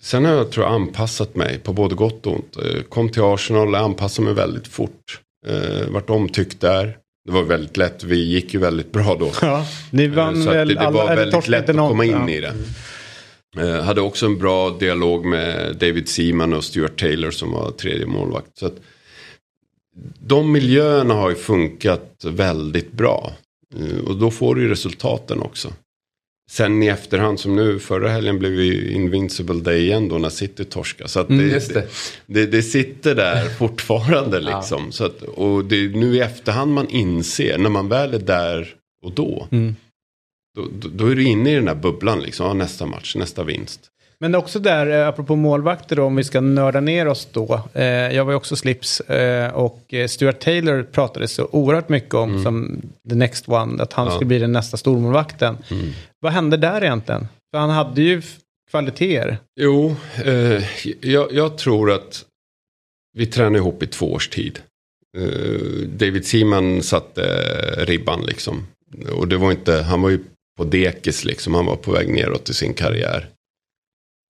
Sen har jag tror jag anpassat mig på både gott och ont. Kom till Arsenal, anpassade mig väldigt fort. Eh, vart omtyckt där. Det var väldigt lätt, vi gick ju väldigt bra då. Ja, ni Eh, vann Så att väl det, det alla, var väldigt lätt att komma in Ja. i det. Eh, hade också en bra dialog med David Seaman och Stuart Taylor som var tredje målvakt. Så att de miljöerna har ju funkat väldigt bra. Eh, och då får du ju resultaten också. Sen i efterhand som nu, förra helgen blev vi Invincible Day igen då när City torskade. Så att det, Just det. det, det sitter där fortfarande liksom. Så att, och det är nu i efterhand man inser, när man väl är där och då. Mm. Då, då, då är du inne i den här bubblan liksom. Ja, nästa match, nästa vinst. Men också där, eh, apropå målvakter då, om vi ska nörda ner oss då. Eh, jag var ju också slips eh, och eh, Stuart Taylor pratade så oerhört mycket om som the next one, att han Mm. Ja. Mm. skulle bli den nästa stormålvakten. Vad hände där egentligen? För han hade ju kvaliteter. Jo, eh, jag, jag tror att vi tränade ihop i två års tid. Eh, David Seaman satte ribban liksom. Och det var inte, han var ju på dekis liksom, han var på väg neråt i sin karriär.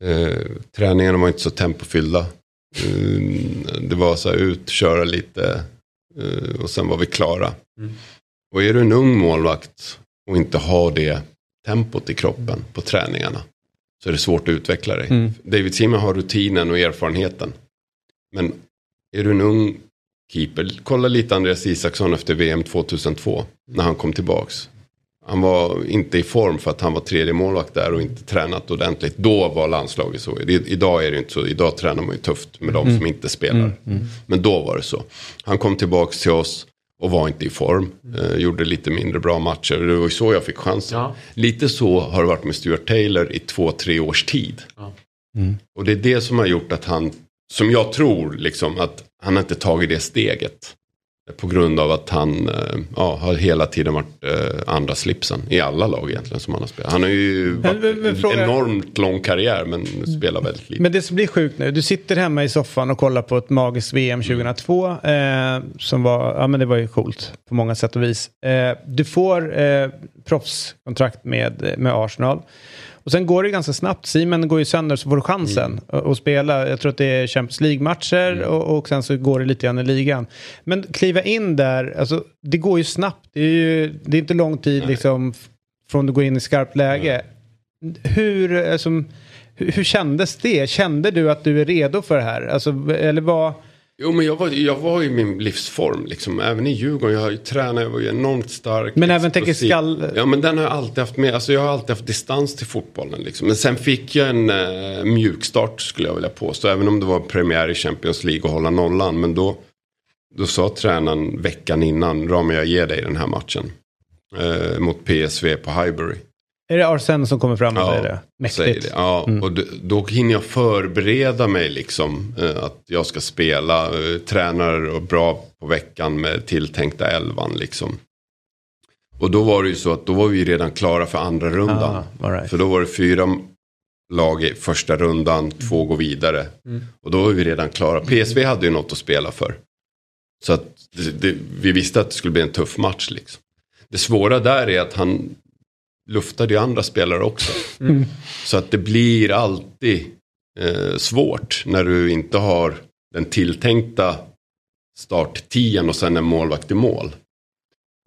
Eh, träningarna var inte så tempofyllda. Eh, det var så här ut, köra lite eh, och sen var vi klara. Och är du en ung målvakt och inte har det tempot i kroppen på träningarna så är det svårt att utveckla dig. Mm. David Seaman har rutinen och erfarenheten. Men är du en ung keeper, kolla lite Andreas Isaksson efter VM 2002 när han kom tillbaks. Han var inte i form för att han var tredje målvakt där och inte tränat ordentligt. Då var landslaget så. Idag är det inte så. Idag tränar man ju tufft med de som inte spelar. Men då var det så. Han kom tillbaks till oss och var inte i form. Eh, gjorde lite mindre bra matcher. Det var ju så jag fick chansen. Ja. Lite så har det varit med Stuart Taylor i två, tre års tid. Och det är det som har gjort att han, som jag tror, liksom, att han har inte tagit det steget. På grund av att han eh, ja, har hela tiden varit eh, andra slipsen i alla lag egentligen som han har spelat. Han har ju varit men- men en enormt lång karriär men spelar väldigt lite. Men det som blir sjukt nu, du sitter hemma i soffan och kollar på ett magiskt VM 2002. Eh, som var, ja men det var ju coolt på många sätt och vis. Eh, du får eh, proffskontrakt med, med Arsenal. Och sen går det ganska snabbt. Simon går ju sönder så får du chansen att, att spela. Jag tror att det är Champions League-matcher och, och sen så går det lite grann i ligan. Men kliva in där, alltså det går ju snabbt. Det är ju det är inte lång tid liksom från du går in i skarpt läge. Hur, alltså, hur, hur kändes det? Kände du att du är redo för det här? Alltså, eller vad... Jo men jag var, jag var i min livsform liksom. Även i Djurgården. Jag har ju tränat, jag var ju enormt stark. Men även tänker skall- Ja men den har jag alltid haft med. Alltså jag har alltid haft distans till fotbollen liksom. Men sen fick jag en eh, mjukstart skulle jag vilja påstå. Även om det var premiär i Champions League och hålla nollan. Men då, då sa tränaren veckan innan. Rami jag ger dig den här matchen. Eh, mot PSV på Highbury. Är det Arsene som kommer fram och säger det? säger Mäktigt. det. Ja, och då, då hinner jag förbereda mig liksom. Eh, att jag ska spela, eh, tränar och bra på veckan med tilltänkta elvan liksom. Och då var det ju så att då var vi redan klara för andra rundan. Ah, right. För då var det fyra lag i första rundan, två går vidare. Och då är vi redan klara. PSV hade ju något att spela för. Så att det, det, vi visste att det skulle bli en tuff match liksom. Det svåra där är att han luftade ju andra spelare också. Så att det blir alltid eh, svårt när du inte har den tilltänkta starttian och sen en målvakt i mål.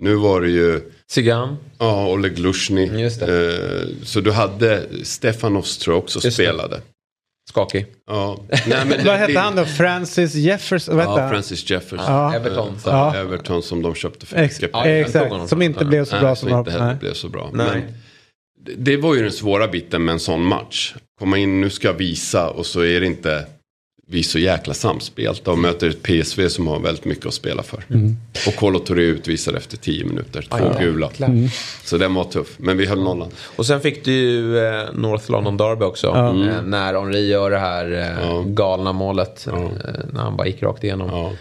Nu var det ju Sigan. ja, Oleg Lushny. Eh, så du hade Stefanos tror jag också Just det. Skakig. Ja. Nej, men det- Vad hette han då? Francis Jefferson? Vad Ja? Francis Jefferson. Ja. Everton. Ja. Everton som de köpte för Ex mycket Ja, exakt, som inte blev så Nej, bra som som inte heller Nej. blev så bra. Nej. Men det, det var ju den svåra biten med en sån match. Komma in, nu ska jag visa och så är det inte vi så jäkla samspelta och möter ett PSV som har väldigt mycket att spela för. Mm. Och Kolo Touré utvisade efter tio minuter, två ja. gula. Mm. Så den var tuff, men vi höll nollan. Och sen fick du ju eh, North London Derby också. Eh, när Henri gör det här eh, Ja. galna målet. Ja. Eh, när han bara gick rakt igenom.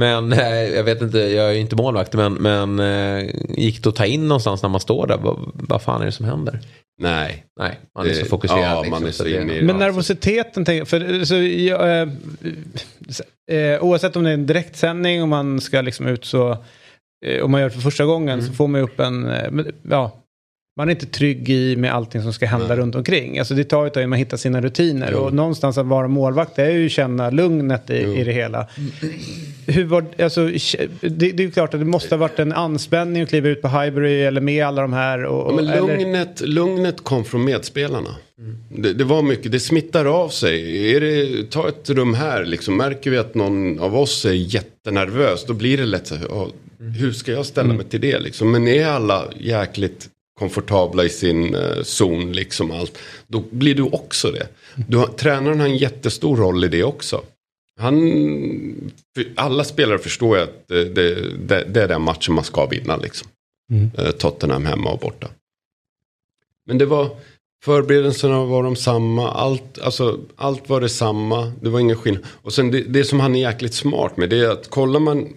Ja. Men eh, jag vet inte, jag är ju inte målvakt. Men, men eh, gick det att ta in någonstans när man står där? Vad, vad fan är det som händer? Nej. Nej, man är Det- så fokuserad. ja, liksom, man är så det- inne i- Men Ja, nervositeten, för så, jag, eh, eh, oavsett om det är en direktsändning och man ska liksom ut så, eh, om man gör det för första gången så får man ju upp en, eh, ja, man är inte trygg i med allting som ska hända runt omkring. Alltså det tar ju ett tag innan man hittar sina rutiner och någonstans att vara målvakt är ju känna lugnet i, i det hela. Hur var, alltså, det, det är ju klart att det måste ha varit en anspänning att kliva ut på Highbury eller med alla de här. Och, Ja, men eller, lugnet, lugnet kom från medspelarna. Det, det var mycket, det smittar av sig. Är det, ta ett rum här, liksom, märker vi att någon av oss är jättenervös, då blir det lätt så här, hur ska jag ställa mig till det liksom? Men är alla jäkligt komfortabla i sin eh, zon, liksom allt, då blir du också det. Du tränaren har en jättestor roll i det också. Han, alla spelare förstår ju att det, det, det, det är den matchen man ska vinna liksom. Eh, Tottenham hemma och borta. Men det var, förberedelserna var de samma, allt, alltså, allt var detsamma, det var ingen skillnad. Och sen det, det som han är jäkligt smart med, det är att kollar man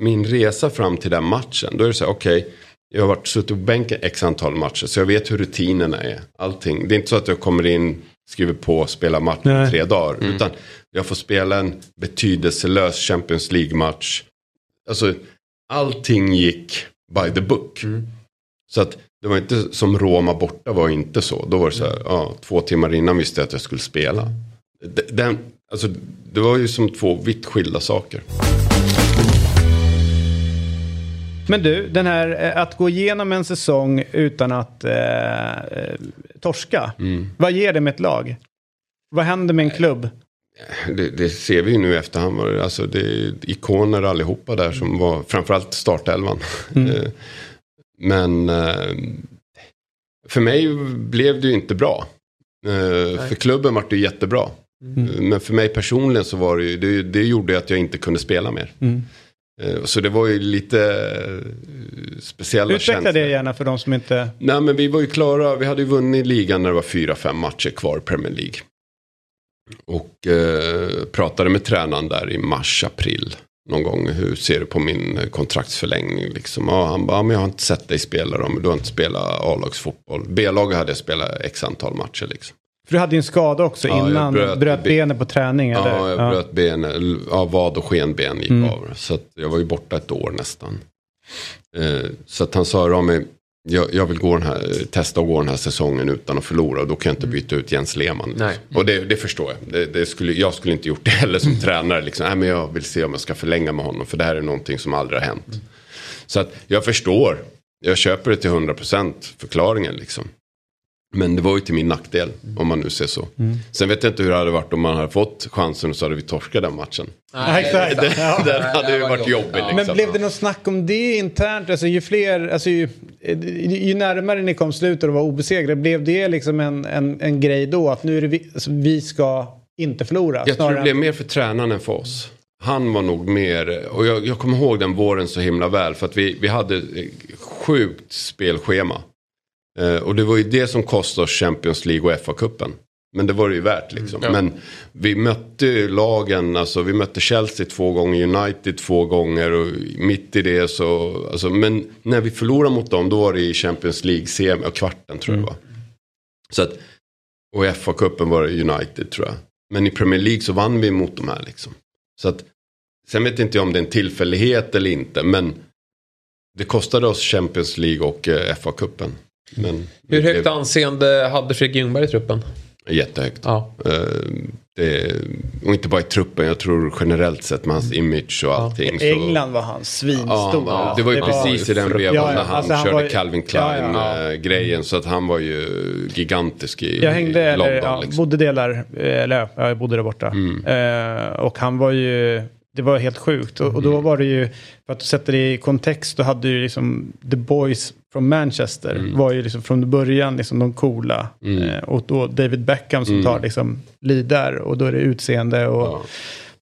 min resa fram till den matchen, då är det så här, okej, jag har varit suttit på bänken x antal matcher, så jag vet hur rutinerna är. Allting. Det är inte så att jag kommer in, skriver på, spelar match i tre dagar. Utan jag får spela en betydelselös Champions League-match. Alltså, allting gick by the book. Så att det var inte som Roma borta var inte så. Då var det så här, ja, två timmar innan visste jag att jag skulle spela. D- Den, alltså, det var ju som två vitt skilda saker. Men du, den här eh, att gå igenom en säsong utan att eh, eh, torska. Vad ger det med ett lag? Vad händer med en klubb? Det, det ser vi ju nu i efterhand. Alltså det är ikoner allihopa där som var framförallt startelvan. Eh, Men eh, för mig blev det ju inte bra. Eh, För klubben var det ju jättebra. Eh, Men för mig personligen så var det ju, det, det gjorde att jag inte kunde spela mer. Mm. Eh, Så det var ju lite eh, speciella Utveckla känslor. det gärna för de som inte... Nej men vi var ju klara, vi hade ju vunnit ligan när det var fyra, fem matcher kvar i Premier League. Och eh, pratade med tränaren där i mars, april. Någon gång, hur ser du på min eh, kontraktsförlängning? Liksom. Ja, han bara, men jag har inte sett dig spela då, men du har inte spelat A-lagsfotboll. B-laget hade jag spelat x antal matcher liksom. För du hade ju en skada också Ja, jag innan. bröt- bröt, benet på träning eller? Ja, jag bröt benet, ja, vad och skenben gick av. Så att jag var ju borta ett år nästan. Eh, så att han sa, Rami, jag, jag vill gå den här, testa att gå den här säsongen utan att förlora. Och då kan jag inte byta ut Jens Lehmann. Nej. Och det, det förstår jag. Det, det skulle, jag skulle inte gjort det heller som tränare. Liksom. Nej, men jag vill se om jag ska förlänga med honom. För det här är någonting som aldrig har hänt. Så att jag förstår. Jag köper det till 100% förklaringen liksom. Men det var ju till min nackdel, om man nu ser så. Sen vet jag inte hur det hade varit om man hade fått chansen och så hade vi torskat den matchen. Ja, exakt. Den, Ja. den hade ju var varit jobbigt. liksom. Men blev det något snack om det internt? Alltså ju fler, alltså ju, ju närmare ni kom slutet och var obesegrade, blev det liksom en, en, en grej då? Att nu är det vi, alltså, vi ska inte förlora? Jag tror det blev mer för tränaren än för oss. Han var nog mer, och jag, jag kommer ihåg den våren så himla väl. För att vi, vi hade sjukt spelschema. Eh, och det var ju det som kostade oss Champions League och FA-cupen. Men det var det ju värt liksom. Men vi mötte lagen, alltså vi mötte Chelsea två gånger, United två gånger och mitt i det så, alltså, men när vi förlorade mot dem då var det i Champions League, sem och kvarten tror jag det var. Så att Och i FA-cupen var det United tror jag. Men i Premier League så vann vi mot de här liksom. Så att, sen vet inte jag om det är en tillfällighet eller inte. Men det kostade oss Champions League och eh, FA-cupen. Men Hur det högt blev anseende hade Fredrik Ljungberg i truppen? Jättehögt. Ja. Eh, det, och inte bara i truppen, jag tror generellt sett med hans image och allting. så- I England var han svinstor. Ja, det var ju precis i den vevan Ja, ja, när han alltså han körde var ju- Calvin Ja, ja, ja. Klein-grejen. Så att han var ju gigantisk i, Jag hängde, i eller, London. ja, liksom. bodde delar, eller ja, jag bodde där borta. Mm. Eh, och han var ju, det var helt sjukt. Och, och Mm. då var det ju, för att sätta det i kontext, då hade ju liksom The Boys från Manchester Mm. var ju liksom från början liksom de coola. Eh, och då David Beckham som Mm. tar liksom lead där. Och då är det utseende och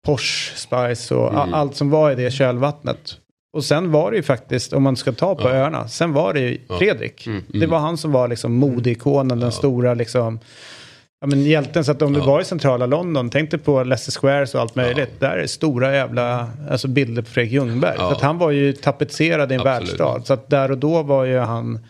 Porsche, Spice och Mm. a- allt som var i det kölvattnet. Och sen var det ju faktiskt, om man ska ta på öarna, sen var det ju Fredrik. Mm. Det var han som var liksom modeikonen, den stora liksom, ja men hjälten. Så att om du var i centrala London, tänk dig på Leicester Squares och allt möjligt. Där är stora jävla alltså bilder på Fredrik Ljungberg. Ja. Så att han var ju tapetserad i en Absolut. världsstad. Så att där och då var ju han...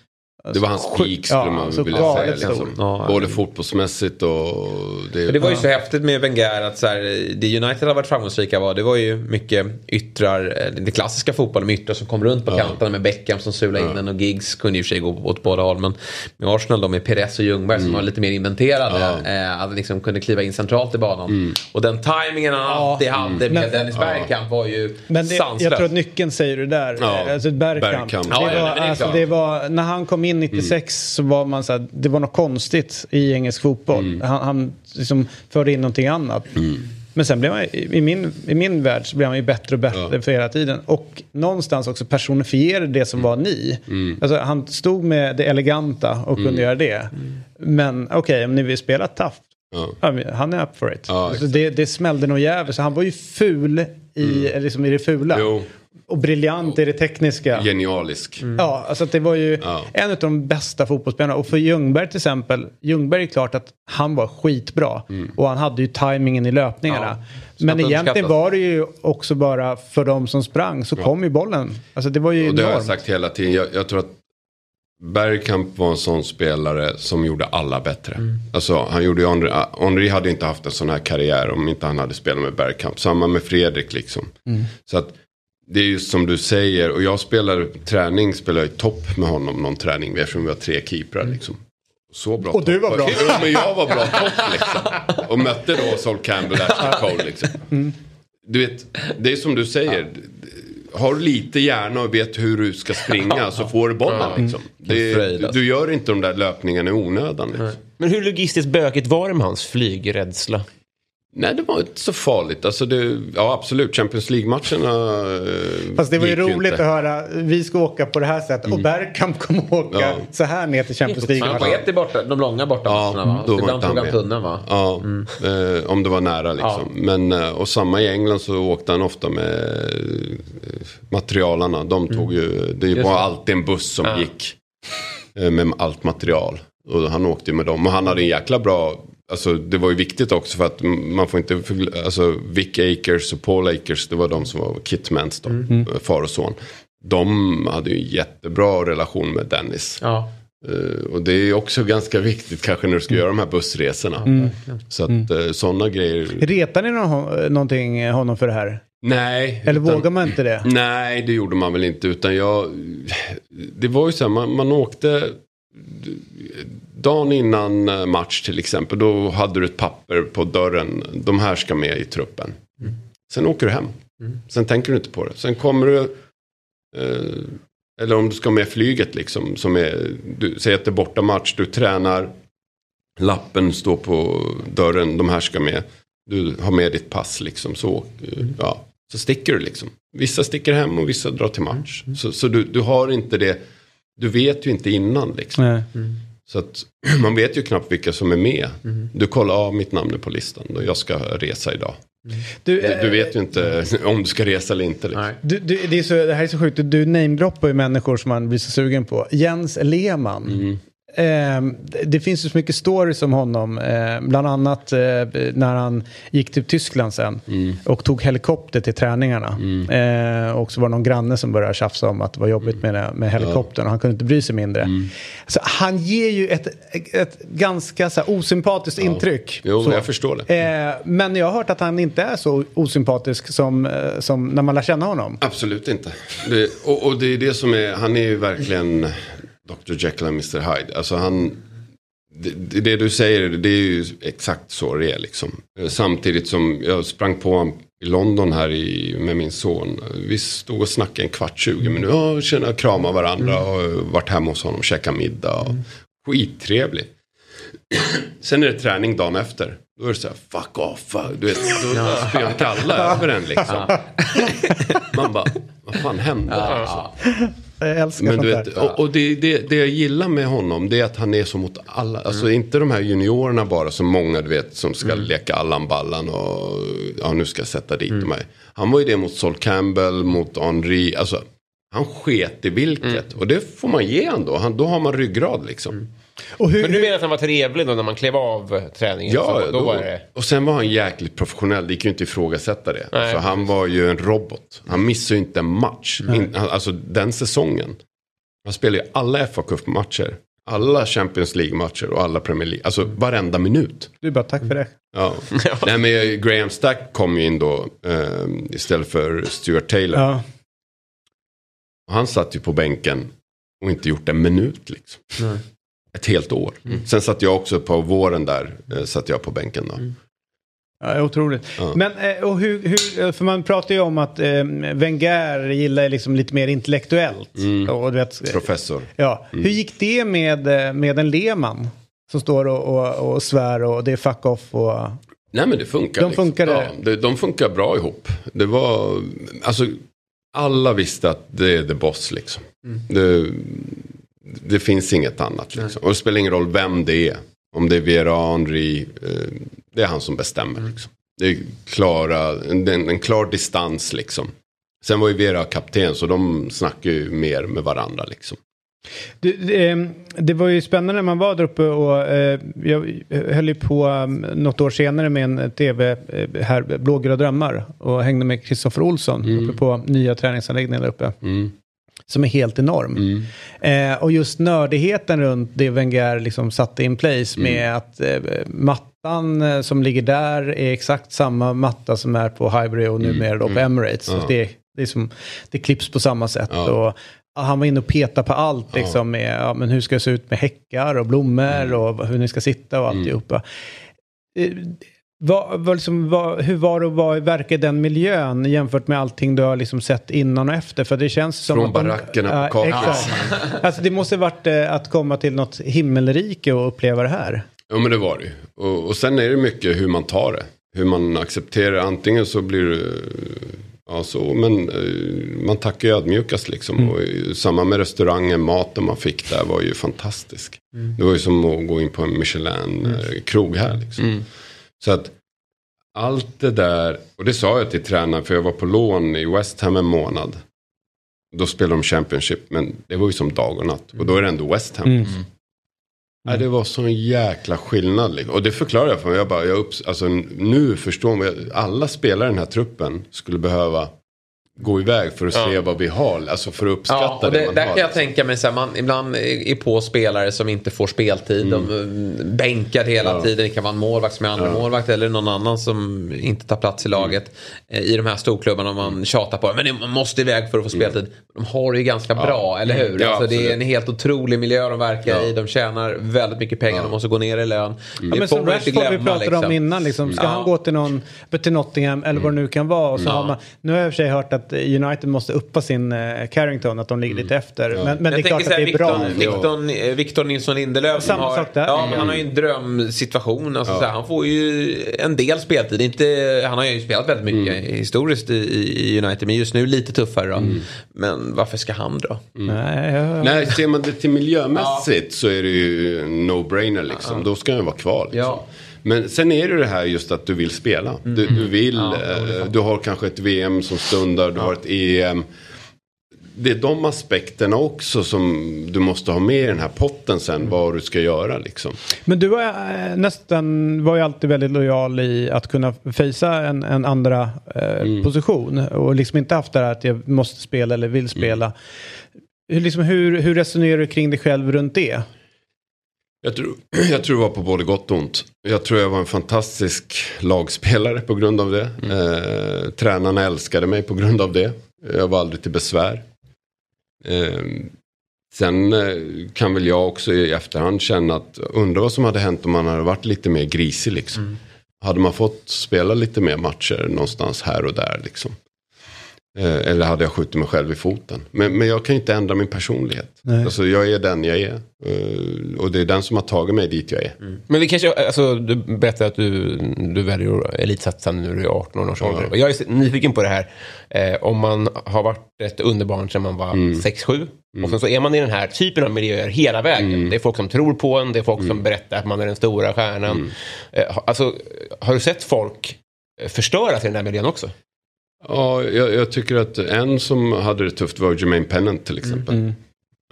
Det var hans peak skulle ja, man vilja säga. Liksom. Ja. Både fotbollsmässigt och... Det, Men det var ju så häftigt med Wenger att så här, det United har varit framgångsrika var, det var ju mycket yttrar, eh, det klassiska fotbollen med yttrar som kom runt på kanterna med Beckham som sulade in den och Giggs kunde ju i och för sig gå åt båda håll. Men med Arsenal då med Perez och Ljungberg som var lite mer inventerade, eh, att liksom kunde kliva in centralt i banan. Och den tajmingen han alltid hade med Men- Dennis Bergkamp var ju Men det, sanslös. jag tror att nyckeln säger det där. Ja, Eh, Alltså Bergkamp. Bergkamp. Det, Ja, var, ja, alltså, det var, när han kom in 96 så var man så här, det var något konstigt i engelsk fotboll. Han, han liksom förde in någonting annat. Men sen blev man, i min, i min värld så blev han ju bättre och bättre för hela tiden. Och någonstans också personifierade det som var ni. Alltså, han stod med det eleganta och kunde göra det. Men okej, om ni vill spela tough. Ja. Ja, han är up for it. Ja, alltså, det, det smällde nog jävligt. Så han var ju ful i, liksom i det fula. Jo, Och briljant i det tekniska. genialisk. Ja, alltså det var ju Ja. en av de bästa fotbollsspelarna. Och för Ljungberg till exempel, Ljungberg är klart att han var skitbra. Och han hade ju tajmingen i löpningarna. Ja, Men egentligen var det ju också bara för de som sprang så kom ju bollen. Alltså det var ju Och det har jag enormt. sagt hela tiden. Jag, jag tror att Bergkamp var en sån spelare som gjorde alla bättre. Mm. Alltså, han gjorde ju Henry, Henry hade inte haft en sån här karriär om inte han hade spelat med Bergkamp. Samma med Fredrik liksom. Mm. Så att det är ju som du säger. Och jag spelar träning, spelar i topp med honom någon träning. Eftersom vi har tre keeprar liksom. Så bra Mm. Och du topp. var bra. Ja, men jag var bra topp liksom. Och mötte då Sol Campbell, Ashley Cole liksom. Mm. Du vet, det är som du säger. Har du lite hjärna och vet hur du ska springa så får du bollen liksom. Det, fröjd, du, du gör inte de där löpningarna i onödan. Liksom. Men hur logistiskt bökigt var det med hans flygrädsla? Nej, det var inte så farligt. Alltså det, ja, absolut. Champions League-matcherna eh, Fast det var ju gick roligt inte. Mm. att höra, vi ska åka på det här sättet och Bergkamp kommer åka Ja. så här ner till Champions League. Han var ett i borta, de långa bortamatcherna va? då var Ibland tog han tunneln va? Ja, eh, om det var nära liksom. Men, eh, och samma i England så åkte han ofta med eh, materialarna. De tog ju, det Just var det. alltid en buss som gick eh, med allt material. Och han åkte ju med dem. Och han hade en jäkla bra, alltså det var ju viktigt också för att man får inte, alltså Vic Akers och Paul Akers, det var de som var kitmans då, eh, far och son. De hade ju en jättebra relation med Dennis. Ja. Eh, och det är ju också ganska viktigt kanske när du ska göra de här bussresorna. Så att mm. sådana grejer. Retar ni någon, någonting honom för det här? Nej. Eller utan- vågar man inte det? Nej, det gjorde man väl inte. Utan jag, det var ju så här, man, man åkte dagen innan eh, match till exempel. Då hade du ett papper på dörren. De här ska med i truppen. Sen åker du hem. Sen tänker du inte på det. Sen kommer du, eh, eller om du ska med flyget liksom. Som är, du säger att det är borta match, du tränar. Lappen står på dörren, de här ska med. Du har med ditt pass liksom. Så, eh, ja, så sticker du liksom. Vissa sticker hem och vissa drar till match. Så, så du, du har inte det, du vet ju inte innan liksom. Så att man vet ju knappt vilka som är med. Du kollar av mitt namn är på listan och jag ska resa idag. Du, Du, du vet ju inte om du ska resa eller inte. Liksom. Nej. Du, du, det, är så, det här är så sjukt, du namedroppar ju människor som man blir så sugen på. Jens Lehmann. Eh, det finns ju så mycket stories om honom. Eh, bland annat eh, när han gick till Tyskland sen och tog helikopter till träningarna. Eh, och så var det någon granne som började tjafsa om att det var jobbigt med, det, med helikoptern och han kunde inte bry sig mindre. Så han ger ju ett, ett ganska så här, osympatiskt intryck. Jo, så. jag förstår det. Eh, men jag har hört att han inte är så osympatisk som, eh, som när man lär känna honom. Absolut inte. Det, och, och det är det som är, han är ju verkligen Dr. Jekyll och Mr. Hyde. Alltså han, det, det, du säger, det är ju exakt så det är liksom. Samtidigt som jag sprang på honom i London här i, med min son. Vi stod och snackade en kvart, 20 minuter. Ja, känna, krama varandra och varit hemma hos honom, käka middag. Och, skittrevlig. Sen är det träning dagen efter. Då är det så här, fuck off. Du vet, då spyr han kalla över en liksom. Man bara, vad fan hände? Alltså. Jag älskar Men sånt du där. vet, och, och det, det, det jag gillar med honom det är att han är så mot alla. Alltså inte de här juniorerna bara som många du vet som ska leka Allan Ballan och ja nu ska jag sätta dit mig. Han var ju det mot Sol Campbell, mot Henri. Alltså han sket i vilket. Och det får man ge han då. Han, då har man ryggrad liksom. Och hur, Men du menar att han var trevlig då när man klev av träningen? Ja, så, då, var det... och sen var han jäkligt professionell. Det gick ju inte att ifrågasätta det. Nej, för han var ju en robot. Han missade ju inte en match. In, alltså den säsongen. Han spelade ju alla fa Cup-matcher. Alla Champions League-matcher och alla Premier League. Alltså varenda minut. Du bara, tack för det. Ja. Nej men Graham Stack kom ju in då eh, istället för Stuart Taylor. Ja. Och han satt ju på bänken och inte gjort en minut liksom. Ett helt år. Sen satt jag också på våren där, eh, satt jag på bänken då. Ja, otroligt. Ja. Men eh, och hur, hur, för man pratar ju om att eh, Wenger gillar liksom lite mer intellektuellt. Mm. Och, du vet, Professor. ja. Hur gick det med, eh, med en Lehmann? Som står och, och, och svär och det är fuck off och... Nej men det funkar. De funkade? Ja, det, de funkar bra ihop. Det var, alltså alla visste att det är the boss liksom. Det, det finns inget annat liksom. Och det spelar ingen roll vem det är. Om det är Vera Henry, eh, det är han som bestämmer liksom. Det är klara, en, en klar distans liksom. Sen var ju Vera kapten så de snackar ju mer med varandra liksom. Det, det, eh, det var ju spännande när man var där uppe och eh, jag höll ju på eh, något år senare med en tv eh, här, Blågula drömmar och hängde med Kristoffer Olsson uppe på nya träningsanläggningen där uppe. Mm. Som är helt enorm. Eh, och just nördigheten runt det Wenger liksom satte in place med att eh, mattan eh, som ligger där är exakt samma matta som är på Highbury och numera då på Emirates. Så det, det, är som, det klipps på samma sätt. Ja. Och, ja, han var inne och petade på allt liksom med ja, men hur ska det se ut med häckar och blommor och hur ni ska sitta och alltihopa. Eh, vad, vad liksom, vad, hur var det att vara, verka i den miljön jämfört med allting du har liksom sett innan och efter? För det känns som Från att de- barackerna på Ja, Kaknäs. Alltså det måste varit eh, att komma till något himmelrike och uppleva det här. Ja men det var det ju. Och, och sen är det mycket hur man tar det. Hur man accepterar Antingen så blir det ja, så. Men eh, man tackar ju ödmjukast liksom. Och i- samma med restaurangen. Maten man fick där var ju fantastisk. Det var ju som att gå in på en Michelin-krog här liksom. Så att allt det där. Och det sa jag till tränaren. För jag var på lån i West Ham en månad. Då spelade de Championship. Men det var ju som dag och natt. Och då är det ändå West Ham. Nej, det var sån jäkla skillnad. liksom. Och det förklarar jag för mig. Jag bara, jag upps- alltså, nu förstår man. Alla spelare i den här truppen skulle behöva gå iväg för att se vad vi har. Alltså för att uppskatta Ja, och det, det, man där har. kan jag tänka mig så här, man ibland är på spelare som inte får speltid. De mm, bänkar hela Ja. tiden. Det kan vara en målvakt som är andra målvakt eller någon annan som inte tar plats i laget. Eh, I de här storklubbarna man tjatar på. Men det- man måste iväg för att få speltid. De har det ju ganska bra, eller hur? Ja, alltså, det är en helt otrolig miljö de verkar Ja. i. De tjänar väldigt mycket pengar. De måste gå ner i lön. Ja, men som Rashford vi pratade om innan, liksom, ska Ja. han gå till, någon, till Nottingham eller vad det nu kan vara. Och så Ja. har man, nu har jag i och för sig hört att eh, United måste uppa sin eh, Carrington, att de ligger lite efter. Men, men det är klart att det är bra. Victor, Victor, Nilsson Lindelöf. Samma har, sak där. Ja, men han har ju en drömsituation. Alltså, så här, han får ju en del speltid. Inte, han har ju spelat väldigt mycket historiskt i, i United. Men just nu lite tuffare då. Men varför ska han dra? Nej, jag, Nej, ser man det till miljömässigt så är det ju no-brainer liksom. Då ska han vara kvar. Liksom. Ja. Men sen är det det här just att du vill spela. Du, du vill, eh, du har kanske ett VM som stundar, du har ett EM. det är de aspekterna också som du måste ha med i den här potten sen. Vad du ska göra liksom. Men du var eh, nästan var ju alltid väldigt lojal i att kunna fejsa en, en andra eh, position. Och liksom inte haft det här att jag måste spela eller vill spela. Hur, liksom, hur, hur resonerar du kring dig själv runt det? Jag tror, jag tror det var på både gott och ont. Jag tror jag var en fantastisk lagspelare på grund av det. Eh, tränarna älskade mig på grund av det. Jag var aldrig till besvär. Eh, sen kan väl jag också i efterhand känna att undra vad som hade hänt om man hade varit lite mer grisig liksom. Hade man fått spela lite mer matcher någonstans här och där liksom. Eh, eller hade jag skjutit mig själv i foten. Men, men jag kan inte ändra min personlighet. Nej. Alltså jag är den jag är. Eh, och det är den som har tagit mig dit jag är. Men vi kanske, alltså, du berättade att du, du väljer att elitsatsa när du är 18 års ålder. Och jag är nyfiken på det här. Eh, om man har varit ett underbarn sedan man var 6-7. Och sen så är man i den här typen av miljöer hela vägen. Det är folk som tror på en, det är folk som berättar att man är den stora stjärnan. Eh, ha- alltså, har du sett folk eh, förstöras i den här miljön också? Ja, jag, jag tycker att en som hade det tufft var Jermaine Pennant till exempel.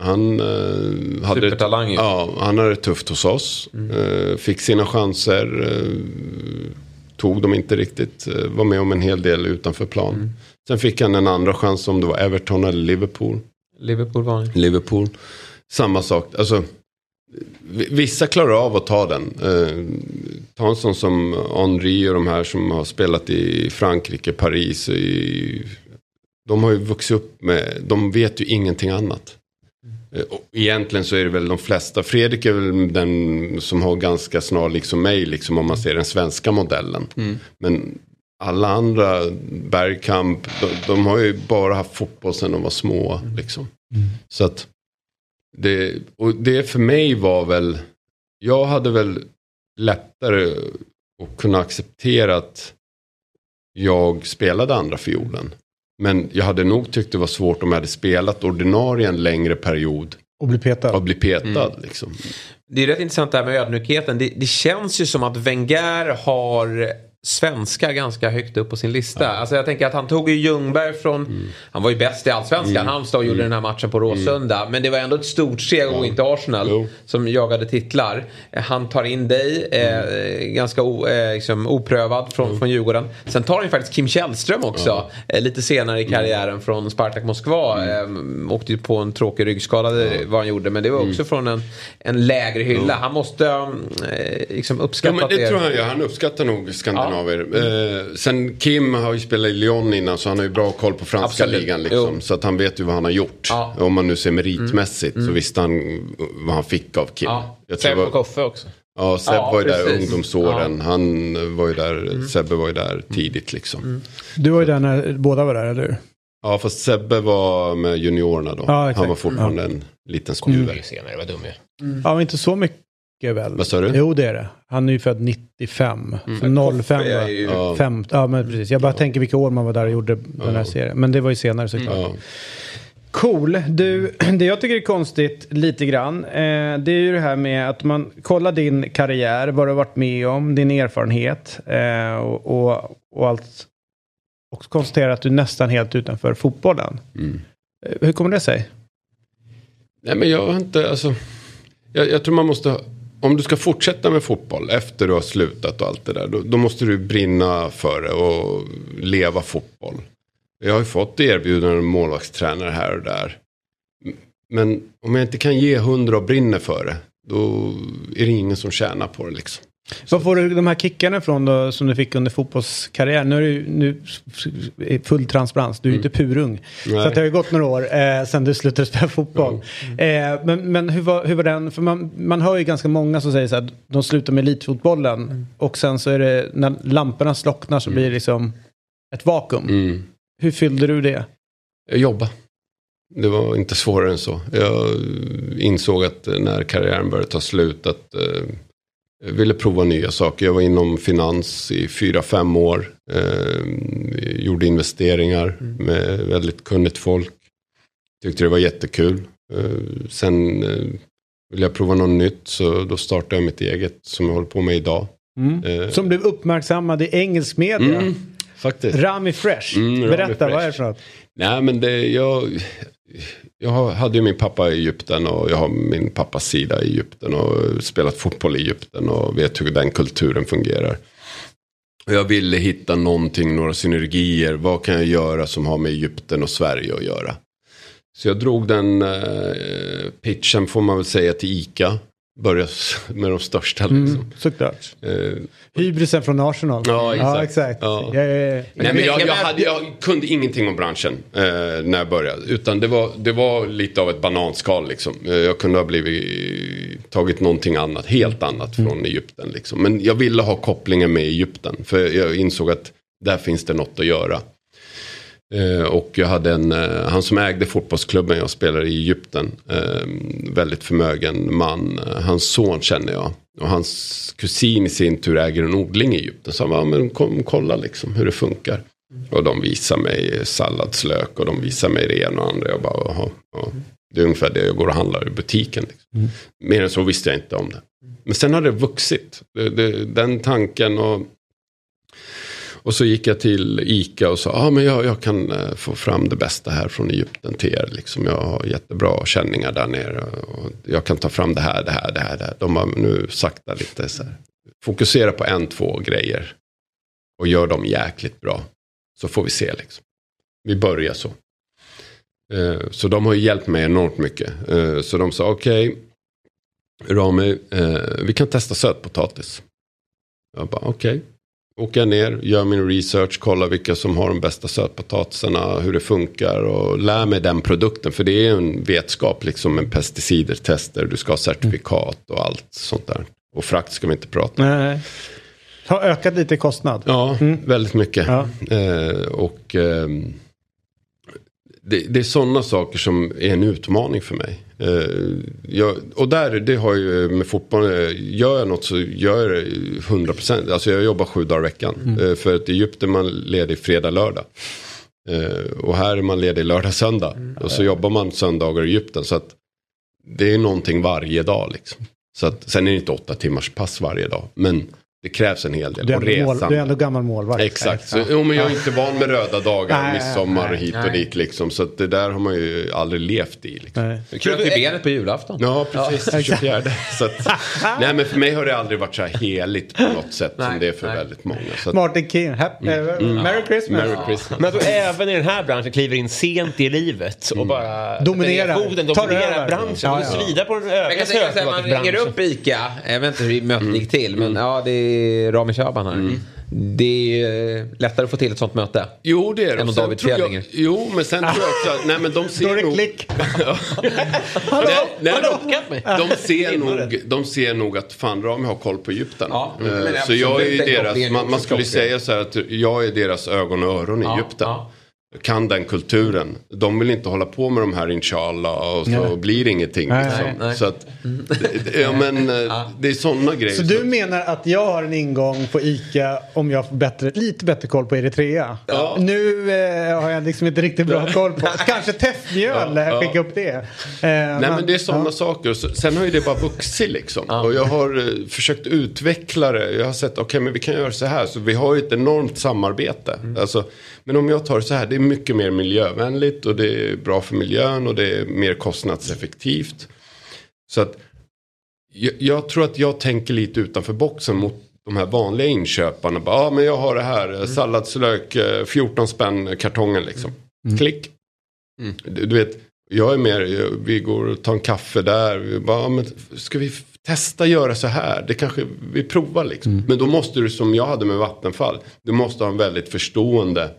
Han, eh, hade ju. ja, han hade det tufft hos oss. Eh, fick sina chanser. Eh, tog dem inte riktigt. Eh, var med om en hel del utanför plan. Sen fick han en andra chans om det var Everton eller Liverpool. Liverpool var det. Liverpool. Samma sak. Alltså, vissa klarar av att ta den. Eh, ta en sån som Henri och de här som har spelat i Frankrike, Paris. I, de har ju vuxit upp med, de vet ju ingenting annat. Eh, och egentligen så är det väl de flesta, Fredrik är väl den som har ganska snarlik som mig, liksom om man ser den svenska modellen. Men alla andra, Bergkamp, de, de har ju bara haft fotboll sedan de var små. Liksom. Så att det, och det för mig var väl, jag hade väl lättare att kunna acceptera att jag spelade andra fiolen. Men jag hade nog tyckt det var svårt om jag hade spelat ordinarie en längre period Och bli petad? och bli petad. Liksom. Det är rätt intressant det här med ödmjukheten. Det, det känns ju som att Wenger har svenskar ganska högt upp på sin lista. Alltså jag tänker att han tog ju Ljungberg från, han var ju bäst i allsvenskan, Halmstad och gjorde den här matchen på Råsunda. Men det var ändå ett stort steg att gå in till Arsenal Jo. som jagade titlar. Eh, Han tar in dig, eh, ganska o, eh, liksom oprövad från, från Djurgården. Sen tar han ju faktiskt Kim Källström också, eh, lite senare i karriären från Spartak Moskva. Eh, åkte ju på en tråkig ryggskada, det vad han gjorde. Men det var också från en, en lägre hylla. Han måste eh, liksom Ja, uppskatta men det er. tror jag han gör. Han uppskattar nog skandinavier. Eh, sen Kim har ju spelat i Lyon innan så han har ju bra koll på franska Absolut. ligan. Liksom, så att han vet ju vad han har gjort. Ja. Mm. Om man nu ser meritmässigt så visste han vad han fick av Kim. Ja. Jag tror Sebbe var, Koffe också. ja, Seb Ja, var ju där precis. ungdomsåren. Han var ju där, Mm. Sebbe var ju där tidigt liksom. Du var ju där när båda var där, eller hur? Ja, fast Sebbe var med juniorerna då. Ja, han var fortfarande en liten var skruver. ju senare, dum är. Ja, men inte så mycket väl? Vad sa du? Jo, det är det. Han är ju född 95. Så 05 Koffe är var... ju- Ja. Fem, ja, men precis. Jag bara tänker vilka år man var där och gjorde den här serien. Men det var ju senare såklart. Ja. Cool. Du, det jag tycker är konstigt lite grann. Eh, det är ju det här med att man kollar din karriär, vad du har varit med om, din erfarenhet eh, och, och, och allt. Och konstaterar att du är nästan helt utanför fotbollen. Mm. Eh, hur kommer det sig? Nej men jag har inte, alltså. Jag, jag tror man måste, ha- om du ska fortsätta med fotboll efter du har slutat och allt det där. Då, då måste du brinna för det och leva fotboll. Jag har ju fått erbjudanden om målvaktstränare här och där. Men om jag inte kan ge hundra och brinner för det. Då är det ingen som tjänar på det liksom. Var får du de här kickarna ifrån då, som du fick under fotbollskarriären? Nu är du nu full transparens, du är ju inte purung. Mm. Nej. Så det har ju gått några år eh, sedan du slutade spela fotboll. Eh, men men hur, var, hur var den? För man, man hör ju ganska många som säger så här, de slutar med elitfotbollen. Och sen så är det, när lamporna slocknar så blir det liksom ett vakuum. Mm. Hur fyllde du det? Jag jobbade. Det var inte svårare än så. Jag insåg att när karriären började ta slut att eh, ville prova nya saker. Jag var inom finans i fyra, fem år. Eh, gjorde investeringar med väldigt kunnigt folk. Tyckte det var jättekul. Eh, sen eh, ville jag prova något nytt så då startade jag mitt eget som jag håller på med idag. Eh, Som blev uppmärksammad i engelsk media. mm, faktiskt. Rami Fresh. Mm, Rami Berätta, vad är det Fresh. för något? Nej men det, jag, jag hade ju min pappa i Egypten och jag har min pappas sida i Egypten och spelat fotboll i Egypten och vet hur den kulturen fungerar. Och jag ville hitta någonting, några synergier. Vad kan jag göra som har med Egypten och Sverige att göra? Så jag drog den eh, pitchen får man väl säga till ICA. Börja med de största liksom. Mm, såklart. Eh, Hybrisen från Arsenal. Ja, exakt. Ja, exakt. Ja. Ja, ja, ja. Nej, men jag, jag, hade, jag kunde ingenting om branschen eh, när jag började. Utan det var, det var lite av ett bananskal liksom. Eh, Jag kunde ha blivit, tagit någonting annat, helt annat från Egypten. Liksom. Men jag ville ha kopplingen med Egypten. För jag insåg att där finns det något att göra. Eh, och jag hade en, eh, han som ägde fotbollsklubben jag spelade i Egypten. Eh, väldigt förmögen man. Hans son känner jag. Och hans kusin i sin tur äger en odling i Egypten. Så han bara, men kom kolla liksom hur det funkar. Och de visar mig salladslök och de visar mig det ena och andra. Jag bara, jaha, ja. Det är ungefär det jag går och handlar i butiken. Liksom. Mer än så visste jag inte om det. Men sen har det vuxit. Det, det, den tanken och och så gick jag till ICA och sa, ja ah, men jag, jag kan eh, få fram det bästa här från Egypten till er. Liksom, jag har jättebra känningar där nere. Och jag kan ta fram det här, det här, det här. Det här. De har nu sakta lite så här. Fokusera på en, två grejer. Och gör dem jäkligt bra. Så får vi se liksom. Vi börjar så. Eh, så de har ju hjälpt mig enormt mycket. Eh, så de sa, okej. Rami, eh, vi kan testa sötpotatis. Jag bara, okej. Åker jag ner, gör min research, kollar vilka som har de bästa sötpotatisarna, hur det funkar och lär mig den produkten. För det är en vetskap liksom med pesticider, tester, du ska ha certifikat och allt sånt där. Och frakt ska vi inte prata om. Nej. Har ökat lite kostnad. Ja, väldigt mycket. Ja. Eh, och ehm, det, det är sådana saker som är en utmaning för mig. Eh, jag, och där, det har ju med fotboll, eh, gör jag något så gör jag det 100%. Alltså jag jobbar sju dagar i veckan. Eh, för att i Egypten man ledig fredag, lördag. Eh, och här är man ledig lördag, söndag. Och så jobbar man söndagar i Egypten. Så att det är någonting varje dag liksom. Så att, sen är det inte åtta timmars pass varje dag. Men det krävs en hel del. Du är, och mål, resan. du är ändå gammal målvakt. Exakt, så, Ja. jo, men jag är inte van med röda dagar, Nej, midsommar och nej, hit och nej. dit liksom. Så att det där har man ju aldrig levt i. Liksom. Kröp i benet på julafton. Ja, precis. 24. Så att, nej, men för mig har det aldrig varit så här heligt på något sätt som det är för nej. väldigt många. Så att, Martin King, happy, eh, Merry Christmas. Merry Christmas. Men att du även i den här branschen kliver in sent i livet och bara Dominerar. Tar dominerar över. branschen. Ja, Ja, ja. ja. svida på den övriga man ringer upp ICA, jag vet inte hur mötet gick till, men ja det Rami Shaban här. Det är eh, lättare att få till ett sånt möte. Jo, det är det. Än sen David tror jag- Fjädringer. Jo, men sen tror jag också att nej, men de Då är ser det nog... klick. Nej, nej, de, de, ser nog, de ser nog att fan Rami har koll på Egypten. Ja, Eh, så jag är deras, man, man skulle säga så här att jag är deras ögon och öron i Ja, Egypten. ja. Kan den kulturen. De vill inte hålla på med de här inshallah och så Nej. blir det ingenting. Nej, liksom. nej. Så att, ja, men, eh, det är sådana grejer. Så du menar att jag har en ingång på ICA om jag får bättre, lite bättre koll på Eritrea? Ja. Nu eh, har jag liksom inte riktigt bra koll på. Kanske teffmjöl, Ja, ja, ja. skicka upp det. Eh, Nej men det är sådana ja. saker. Sen har ju det bara vuxit liksom. Och jag har eh, försökt utveckla det. Jag har sett, okej men vi kan göra så här. Så vi har ju ett enormt samarbete. Alltså, men om jag tar det så här, det är mycket mer miljövänligt och det är bra för miljön och det är mer kostnadseffektivt. Så att jag, jag tror att jag tänker lite utanför boxen mot de här vanliga inköparna. Ja ah, men jag har det här, eh, salladslök, eh, 14 spänn kartongen liksom. Klick. Du, du vet, jag är mer, vi går och tar en kaffe där. Vi bara, ja, men ska vi testa göra så här? Det kanske vi provar liksom. Men då måste du, som jag hade med Vattenfall, du måste ha en väldigt förstående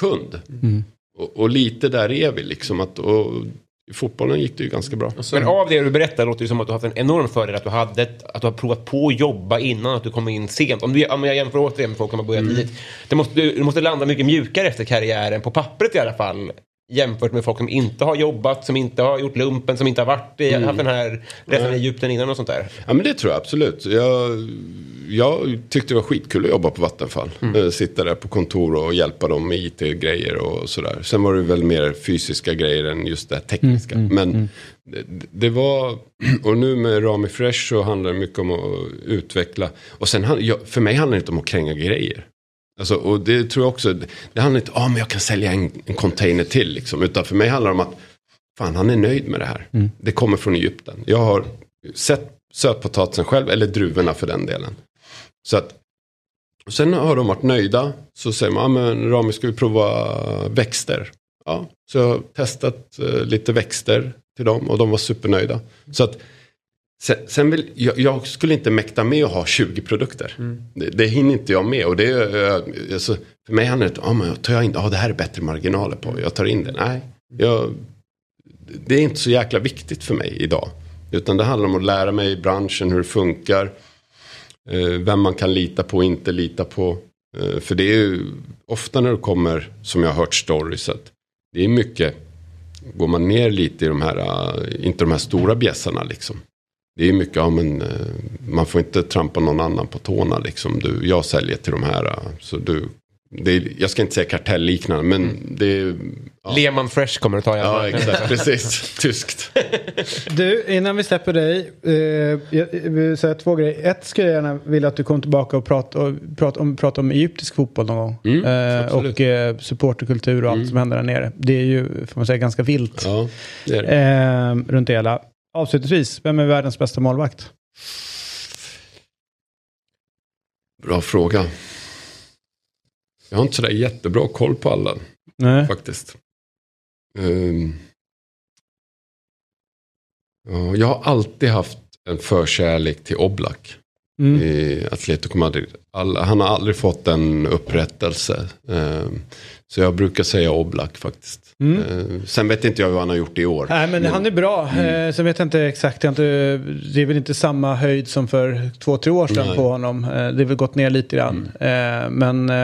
kund. Och, och lite där är vi liksom. Att, och, I fotbollen gick det ju ganska bra. Men av det du berättar låter det som att du har haft en enorm fördel att du, hade att du har provat på att jobba innan att du kom in sent. Om, du, om jag jämför återigen med folk som har börjat tidigt. Det måste, du, du måste landa mycket mjukare efter karriären, på pappret i alla fall. Jämfört med folk som inte har jobbat, som inte har gjort lumpen, som inte har varit i, haft den här resan i Egypten innan och sånt där. Ja men det tror jag absolut. Jag, jag tyckte det var skitkul att jobba på Vattenfall. Eh, Sitta där på kontor och hjälpa dem med IT-grejer och sådär. Sen var det väl mer fysiska grejer än just det tekniska. Men det, det var, och nu med Rami Fresh så handlar det mycket om att utveckla. Och sen, för mig handlar det inte om att kränga grejer. Alltså, och det tror jag också, det handlar inte om ah, men jag kan sälja en, en container till liksom. Utan för mig handlar det om att fan han är nöjd med det här. Det kommer från Egypten. Jag har sett sötpotatisen själv, eller druvorna för den delen. Så att, och sen har de varit nöjda. Så säger man, ja men Rami ska vi prova växter? Ja, så jag har testat eh, lite växter till dem och de var supernöjda. Så att Sen, sen vill, jag, jag skulle inte mäkta med att ha 20 produkter. Det, det hinner inte jag med. Och det, eh, alltså, för mig handlar det om, ah, tar jag in, ah, det här är bättre marginaler på, jag tar in det. Nej, jag, det är inte så jäkla viktigt för mig idag. Utan det handlar om att lära mig branschen, hur det funkar. Eh, vem man kan lita på och inte lita på. Eh, för det är ju ofta när det kommer, som jag har hört stories, att det är mycket, går man ner lite i de här, inte de här stora bjässarna liksom. Det är mycket, ja men eh, man får inte trampa någon annan på tårna liksom. Du, jag säljer till de här, eh, så du, det är, jag ska inte säga kartellliknande, men det är... Ja, Lehman Fresh kommer att ta igen. ja exakt, precis. Tyskt. Du, innan vi släpper dig. Eh, jag vill säga två grejer. Ett skulle jag gärna vilja att du kom tillbaka och pratade och prat om, prat om egyptisk fotboll någon gång. Mm, eh, och eh, supporterkultur och allt som händer där nere. Det är ju, får man säga, ganska vilt. Ja, det är det. Eh, runt det hela. Avslutningsvis, vem är världens bästa målvakt? Bra fråga. Jag har inte sådär jättebra koll på alla Nej. faktiskt. Ehm. ja, jag har alltid haft en förkärlek till Oblak Mm. i Atletico Madrid. All, han har aldrig fått en upprättelse. Ehm, så jag brukar säga Oblak faktiskt. Mm. Ehm, sen vet inte jag vad han har gjort i år. Nej men han är bra. Mm. Eh, sen vet jag inte exakt. Jag inte, det är väl inte samma höjd som för två, tre år sedan Nej. på honom. Eh, det har väl gått ner lite grann. Eh, men eh,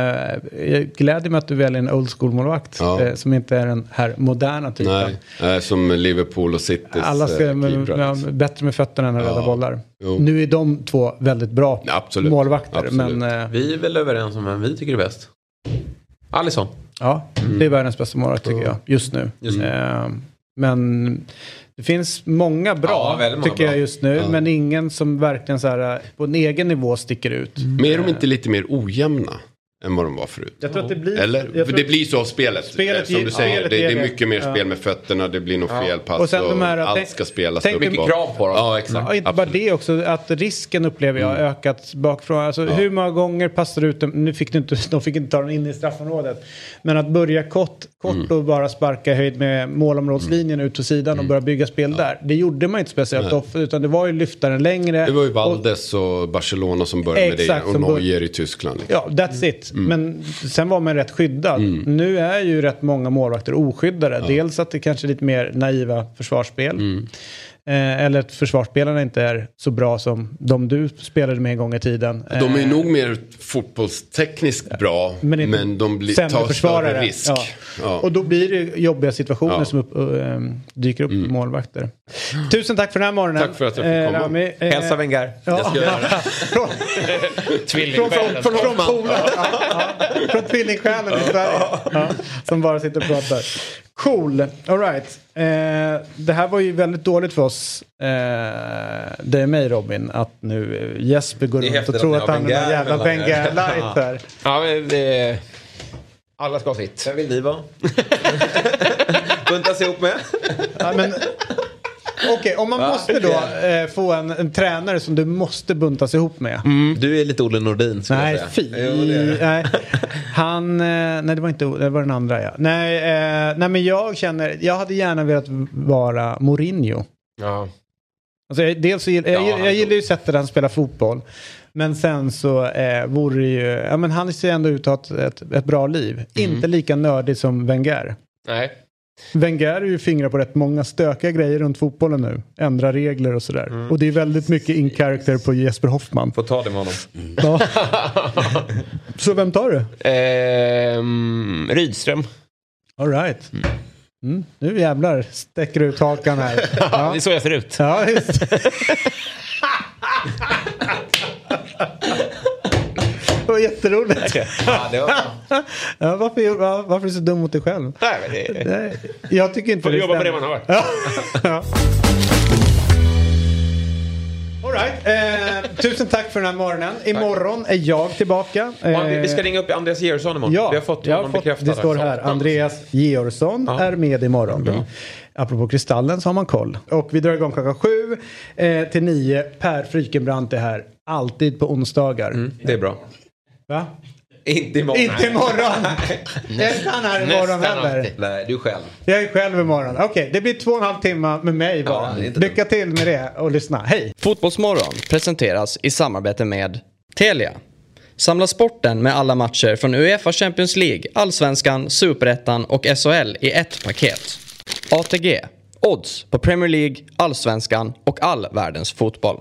jag gläder mig att du väljer en old school-målvakt. Ja. Eh, som inte är den här moderna typen. Nej, som Liverpool och Citys Alla ska eh, med, bättre med fötterna än att rädda Ja. bollar. Jo. Nu är de två väldigt bra absolut. målvakter. Absolut. Men eh, Vi är väl överens om vem vi tycker är bäst. Alisson. Ja, det är världens bästa målvakt tycker jag just nu. Just nu. Eh, men det finns många bra Ja, många tycker jag bra. just nu. Men ingen som verkligen så här, eh, på en egen nivå sticker ut. Men är de inte lite mer ojämna än vad de var förut? Jag tror att det blir... Eller? det blir så av spelet. Spelet som du säger, det, det är mycket mer Ja. spel med fötterna, det blir något fel pass Och sen de här- allt tänk- ska spelas tänk- upp. Mycket krav på dem. Ja, exakt. Ja, inte bara det också, att risken upplever jag ökat bakifrån. Alltså, Hur många gånger passar du ut den? Nu fick du inte, de fick inte ta den in i straffområdet. Men att börja kort, kort och bara sparka höjd med målområdeslinjen ut till sidan och börja bygga spel där. Det gjorde man inte speciellt ofta, utan det var ju lyfta den längre. Det var ju och- Valdes och Barcelona som började med Exakt, det. Och Neuer i Tyskland. Liksom. Ja, that's it. Men sen var man rätt skyddad. Mm. Nu är ju rätt många målvakter oskyddade. Dels att det kanske är lite mer naiva försvarsspel. Mm. Eh, eller att försvarsspelarna inte är så bra som de du spelade med en gång i tiden. De är Eh, nog mer fotbollstekniskt bra, Men men, de blir, tar försvarare. större risk. Ja. Ja. Och då blir det jobbiga situationer Ja. Mm. som upp, äh, dyker upp för målvakter. Tusen tack för den här morgonen. Tack för att jag fick komma. Rami, eh, Hälsa Wenger. Ja. Jag ska göra det. från, från, från, från, från tvillingstjärnan i Sverige. Ja, som bara sitter och pratar. Cool, alright. Eh, det här var ju väldigt dåligt för oss, eh, det är mig Robin, att nu eh, Jesper går runt och tror att han har är Wenger jävla. Wenger light här. Ja, men det... Alla ska ha sitt. Vem vill ni vara? Buntas ihop med? Ja, men, Okej, om man måste då eh, få en, en tränare som du måste buntas ihop med. Du är lite Olle Nordin skulle Nej, jag fy. säga. Jo, det är det. Nej. Han, eh, nej det var inte, det var den andra ja. Nej, eh, nej men jag känner, jag hade gärna velat vara Mourinho. Ja. Alltså, jag, dels så gill, jag, Ja, jag, gillar ju sättet han spelar fotboll. Men sen så eh, vore det ju, ja men han ser ändå ut att ha ett, ett, ett bra liv. Inte lika nördig som Wenger. Nej. Wenger är ju fingrar på rätt många stökiga grejer runt fotbollen nu. Ändra regler och sådär. Och det är väldigt mycket in character på Jesper Hoffman. Får ta det med honom. Ja. så vem tar du? Ehm, Rydström. All right. Mm. Nu jävlar sträcker du ut hakan här. Ja, Det är så jag ser ut. ja just Det var jätteroligt. Ja, det var... Ja, varför, var- varför är du så dum mot dig själv? Nej, men det... Nej, jag tycker inte Får det jobba på det man har. Ja. All right. Eh, tusen tack för den här morgonen. Imorgon är jag tillbaka. André, vi ska Eh, ringa upp Andreas Georgsson imorgon. Ja, vi har fått honom fått, bekräftad. det står här. Som- Andreas Georgsson Ja. är med imorgon. Apropå Kristallen så har man koll. Och vi drar igång klockan sju eh, till nio. Per Frykenbrant är här. Alltid på onsdagar. Mm, det är bra. Va? Inte imorgon. Inte imorgon! Han här imorgon Nästan heller? alltid. Nej, du själv. Jag är själv imorgon. Okej, det blir två och en halv timme med mig bara. Ja, Lycka till med det och lyssna. Hej! Fotbollsmorgon presenteras i samarbete med Telia. Samla sporten med alla matcher från Uefa Champions League, Allsvenskan, Superettan och SHL i ett paket. ATG. Odds på Premier League, Allsvenskan och all världens fotboll.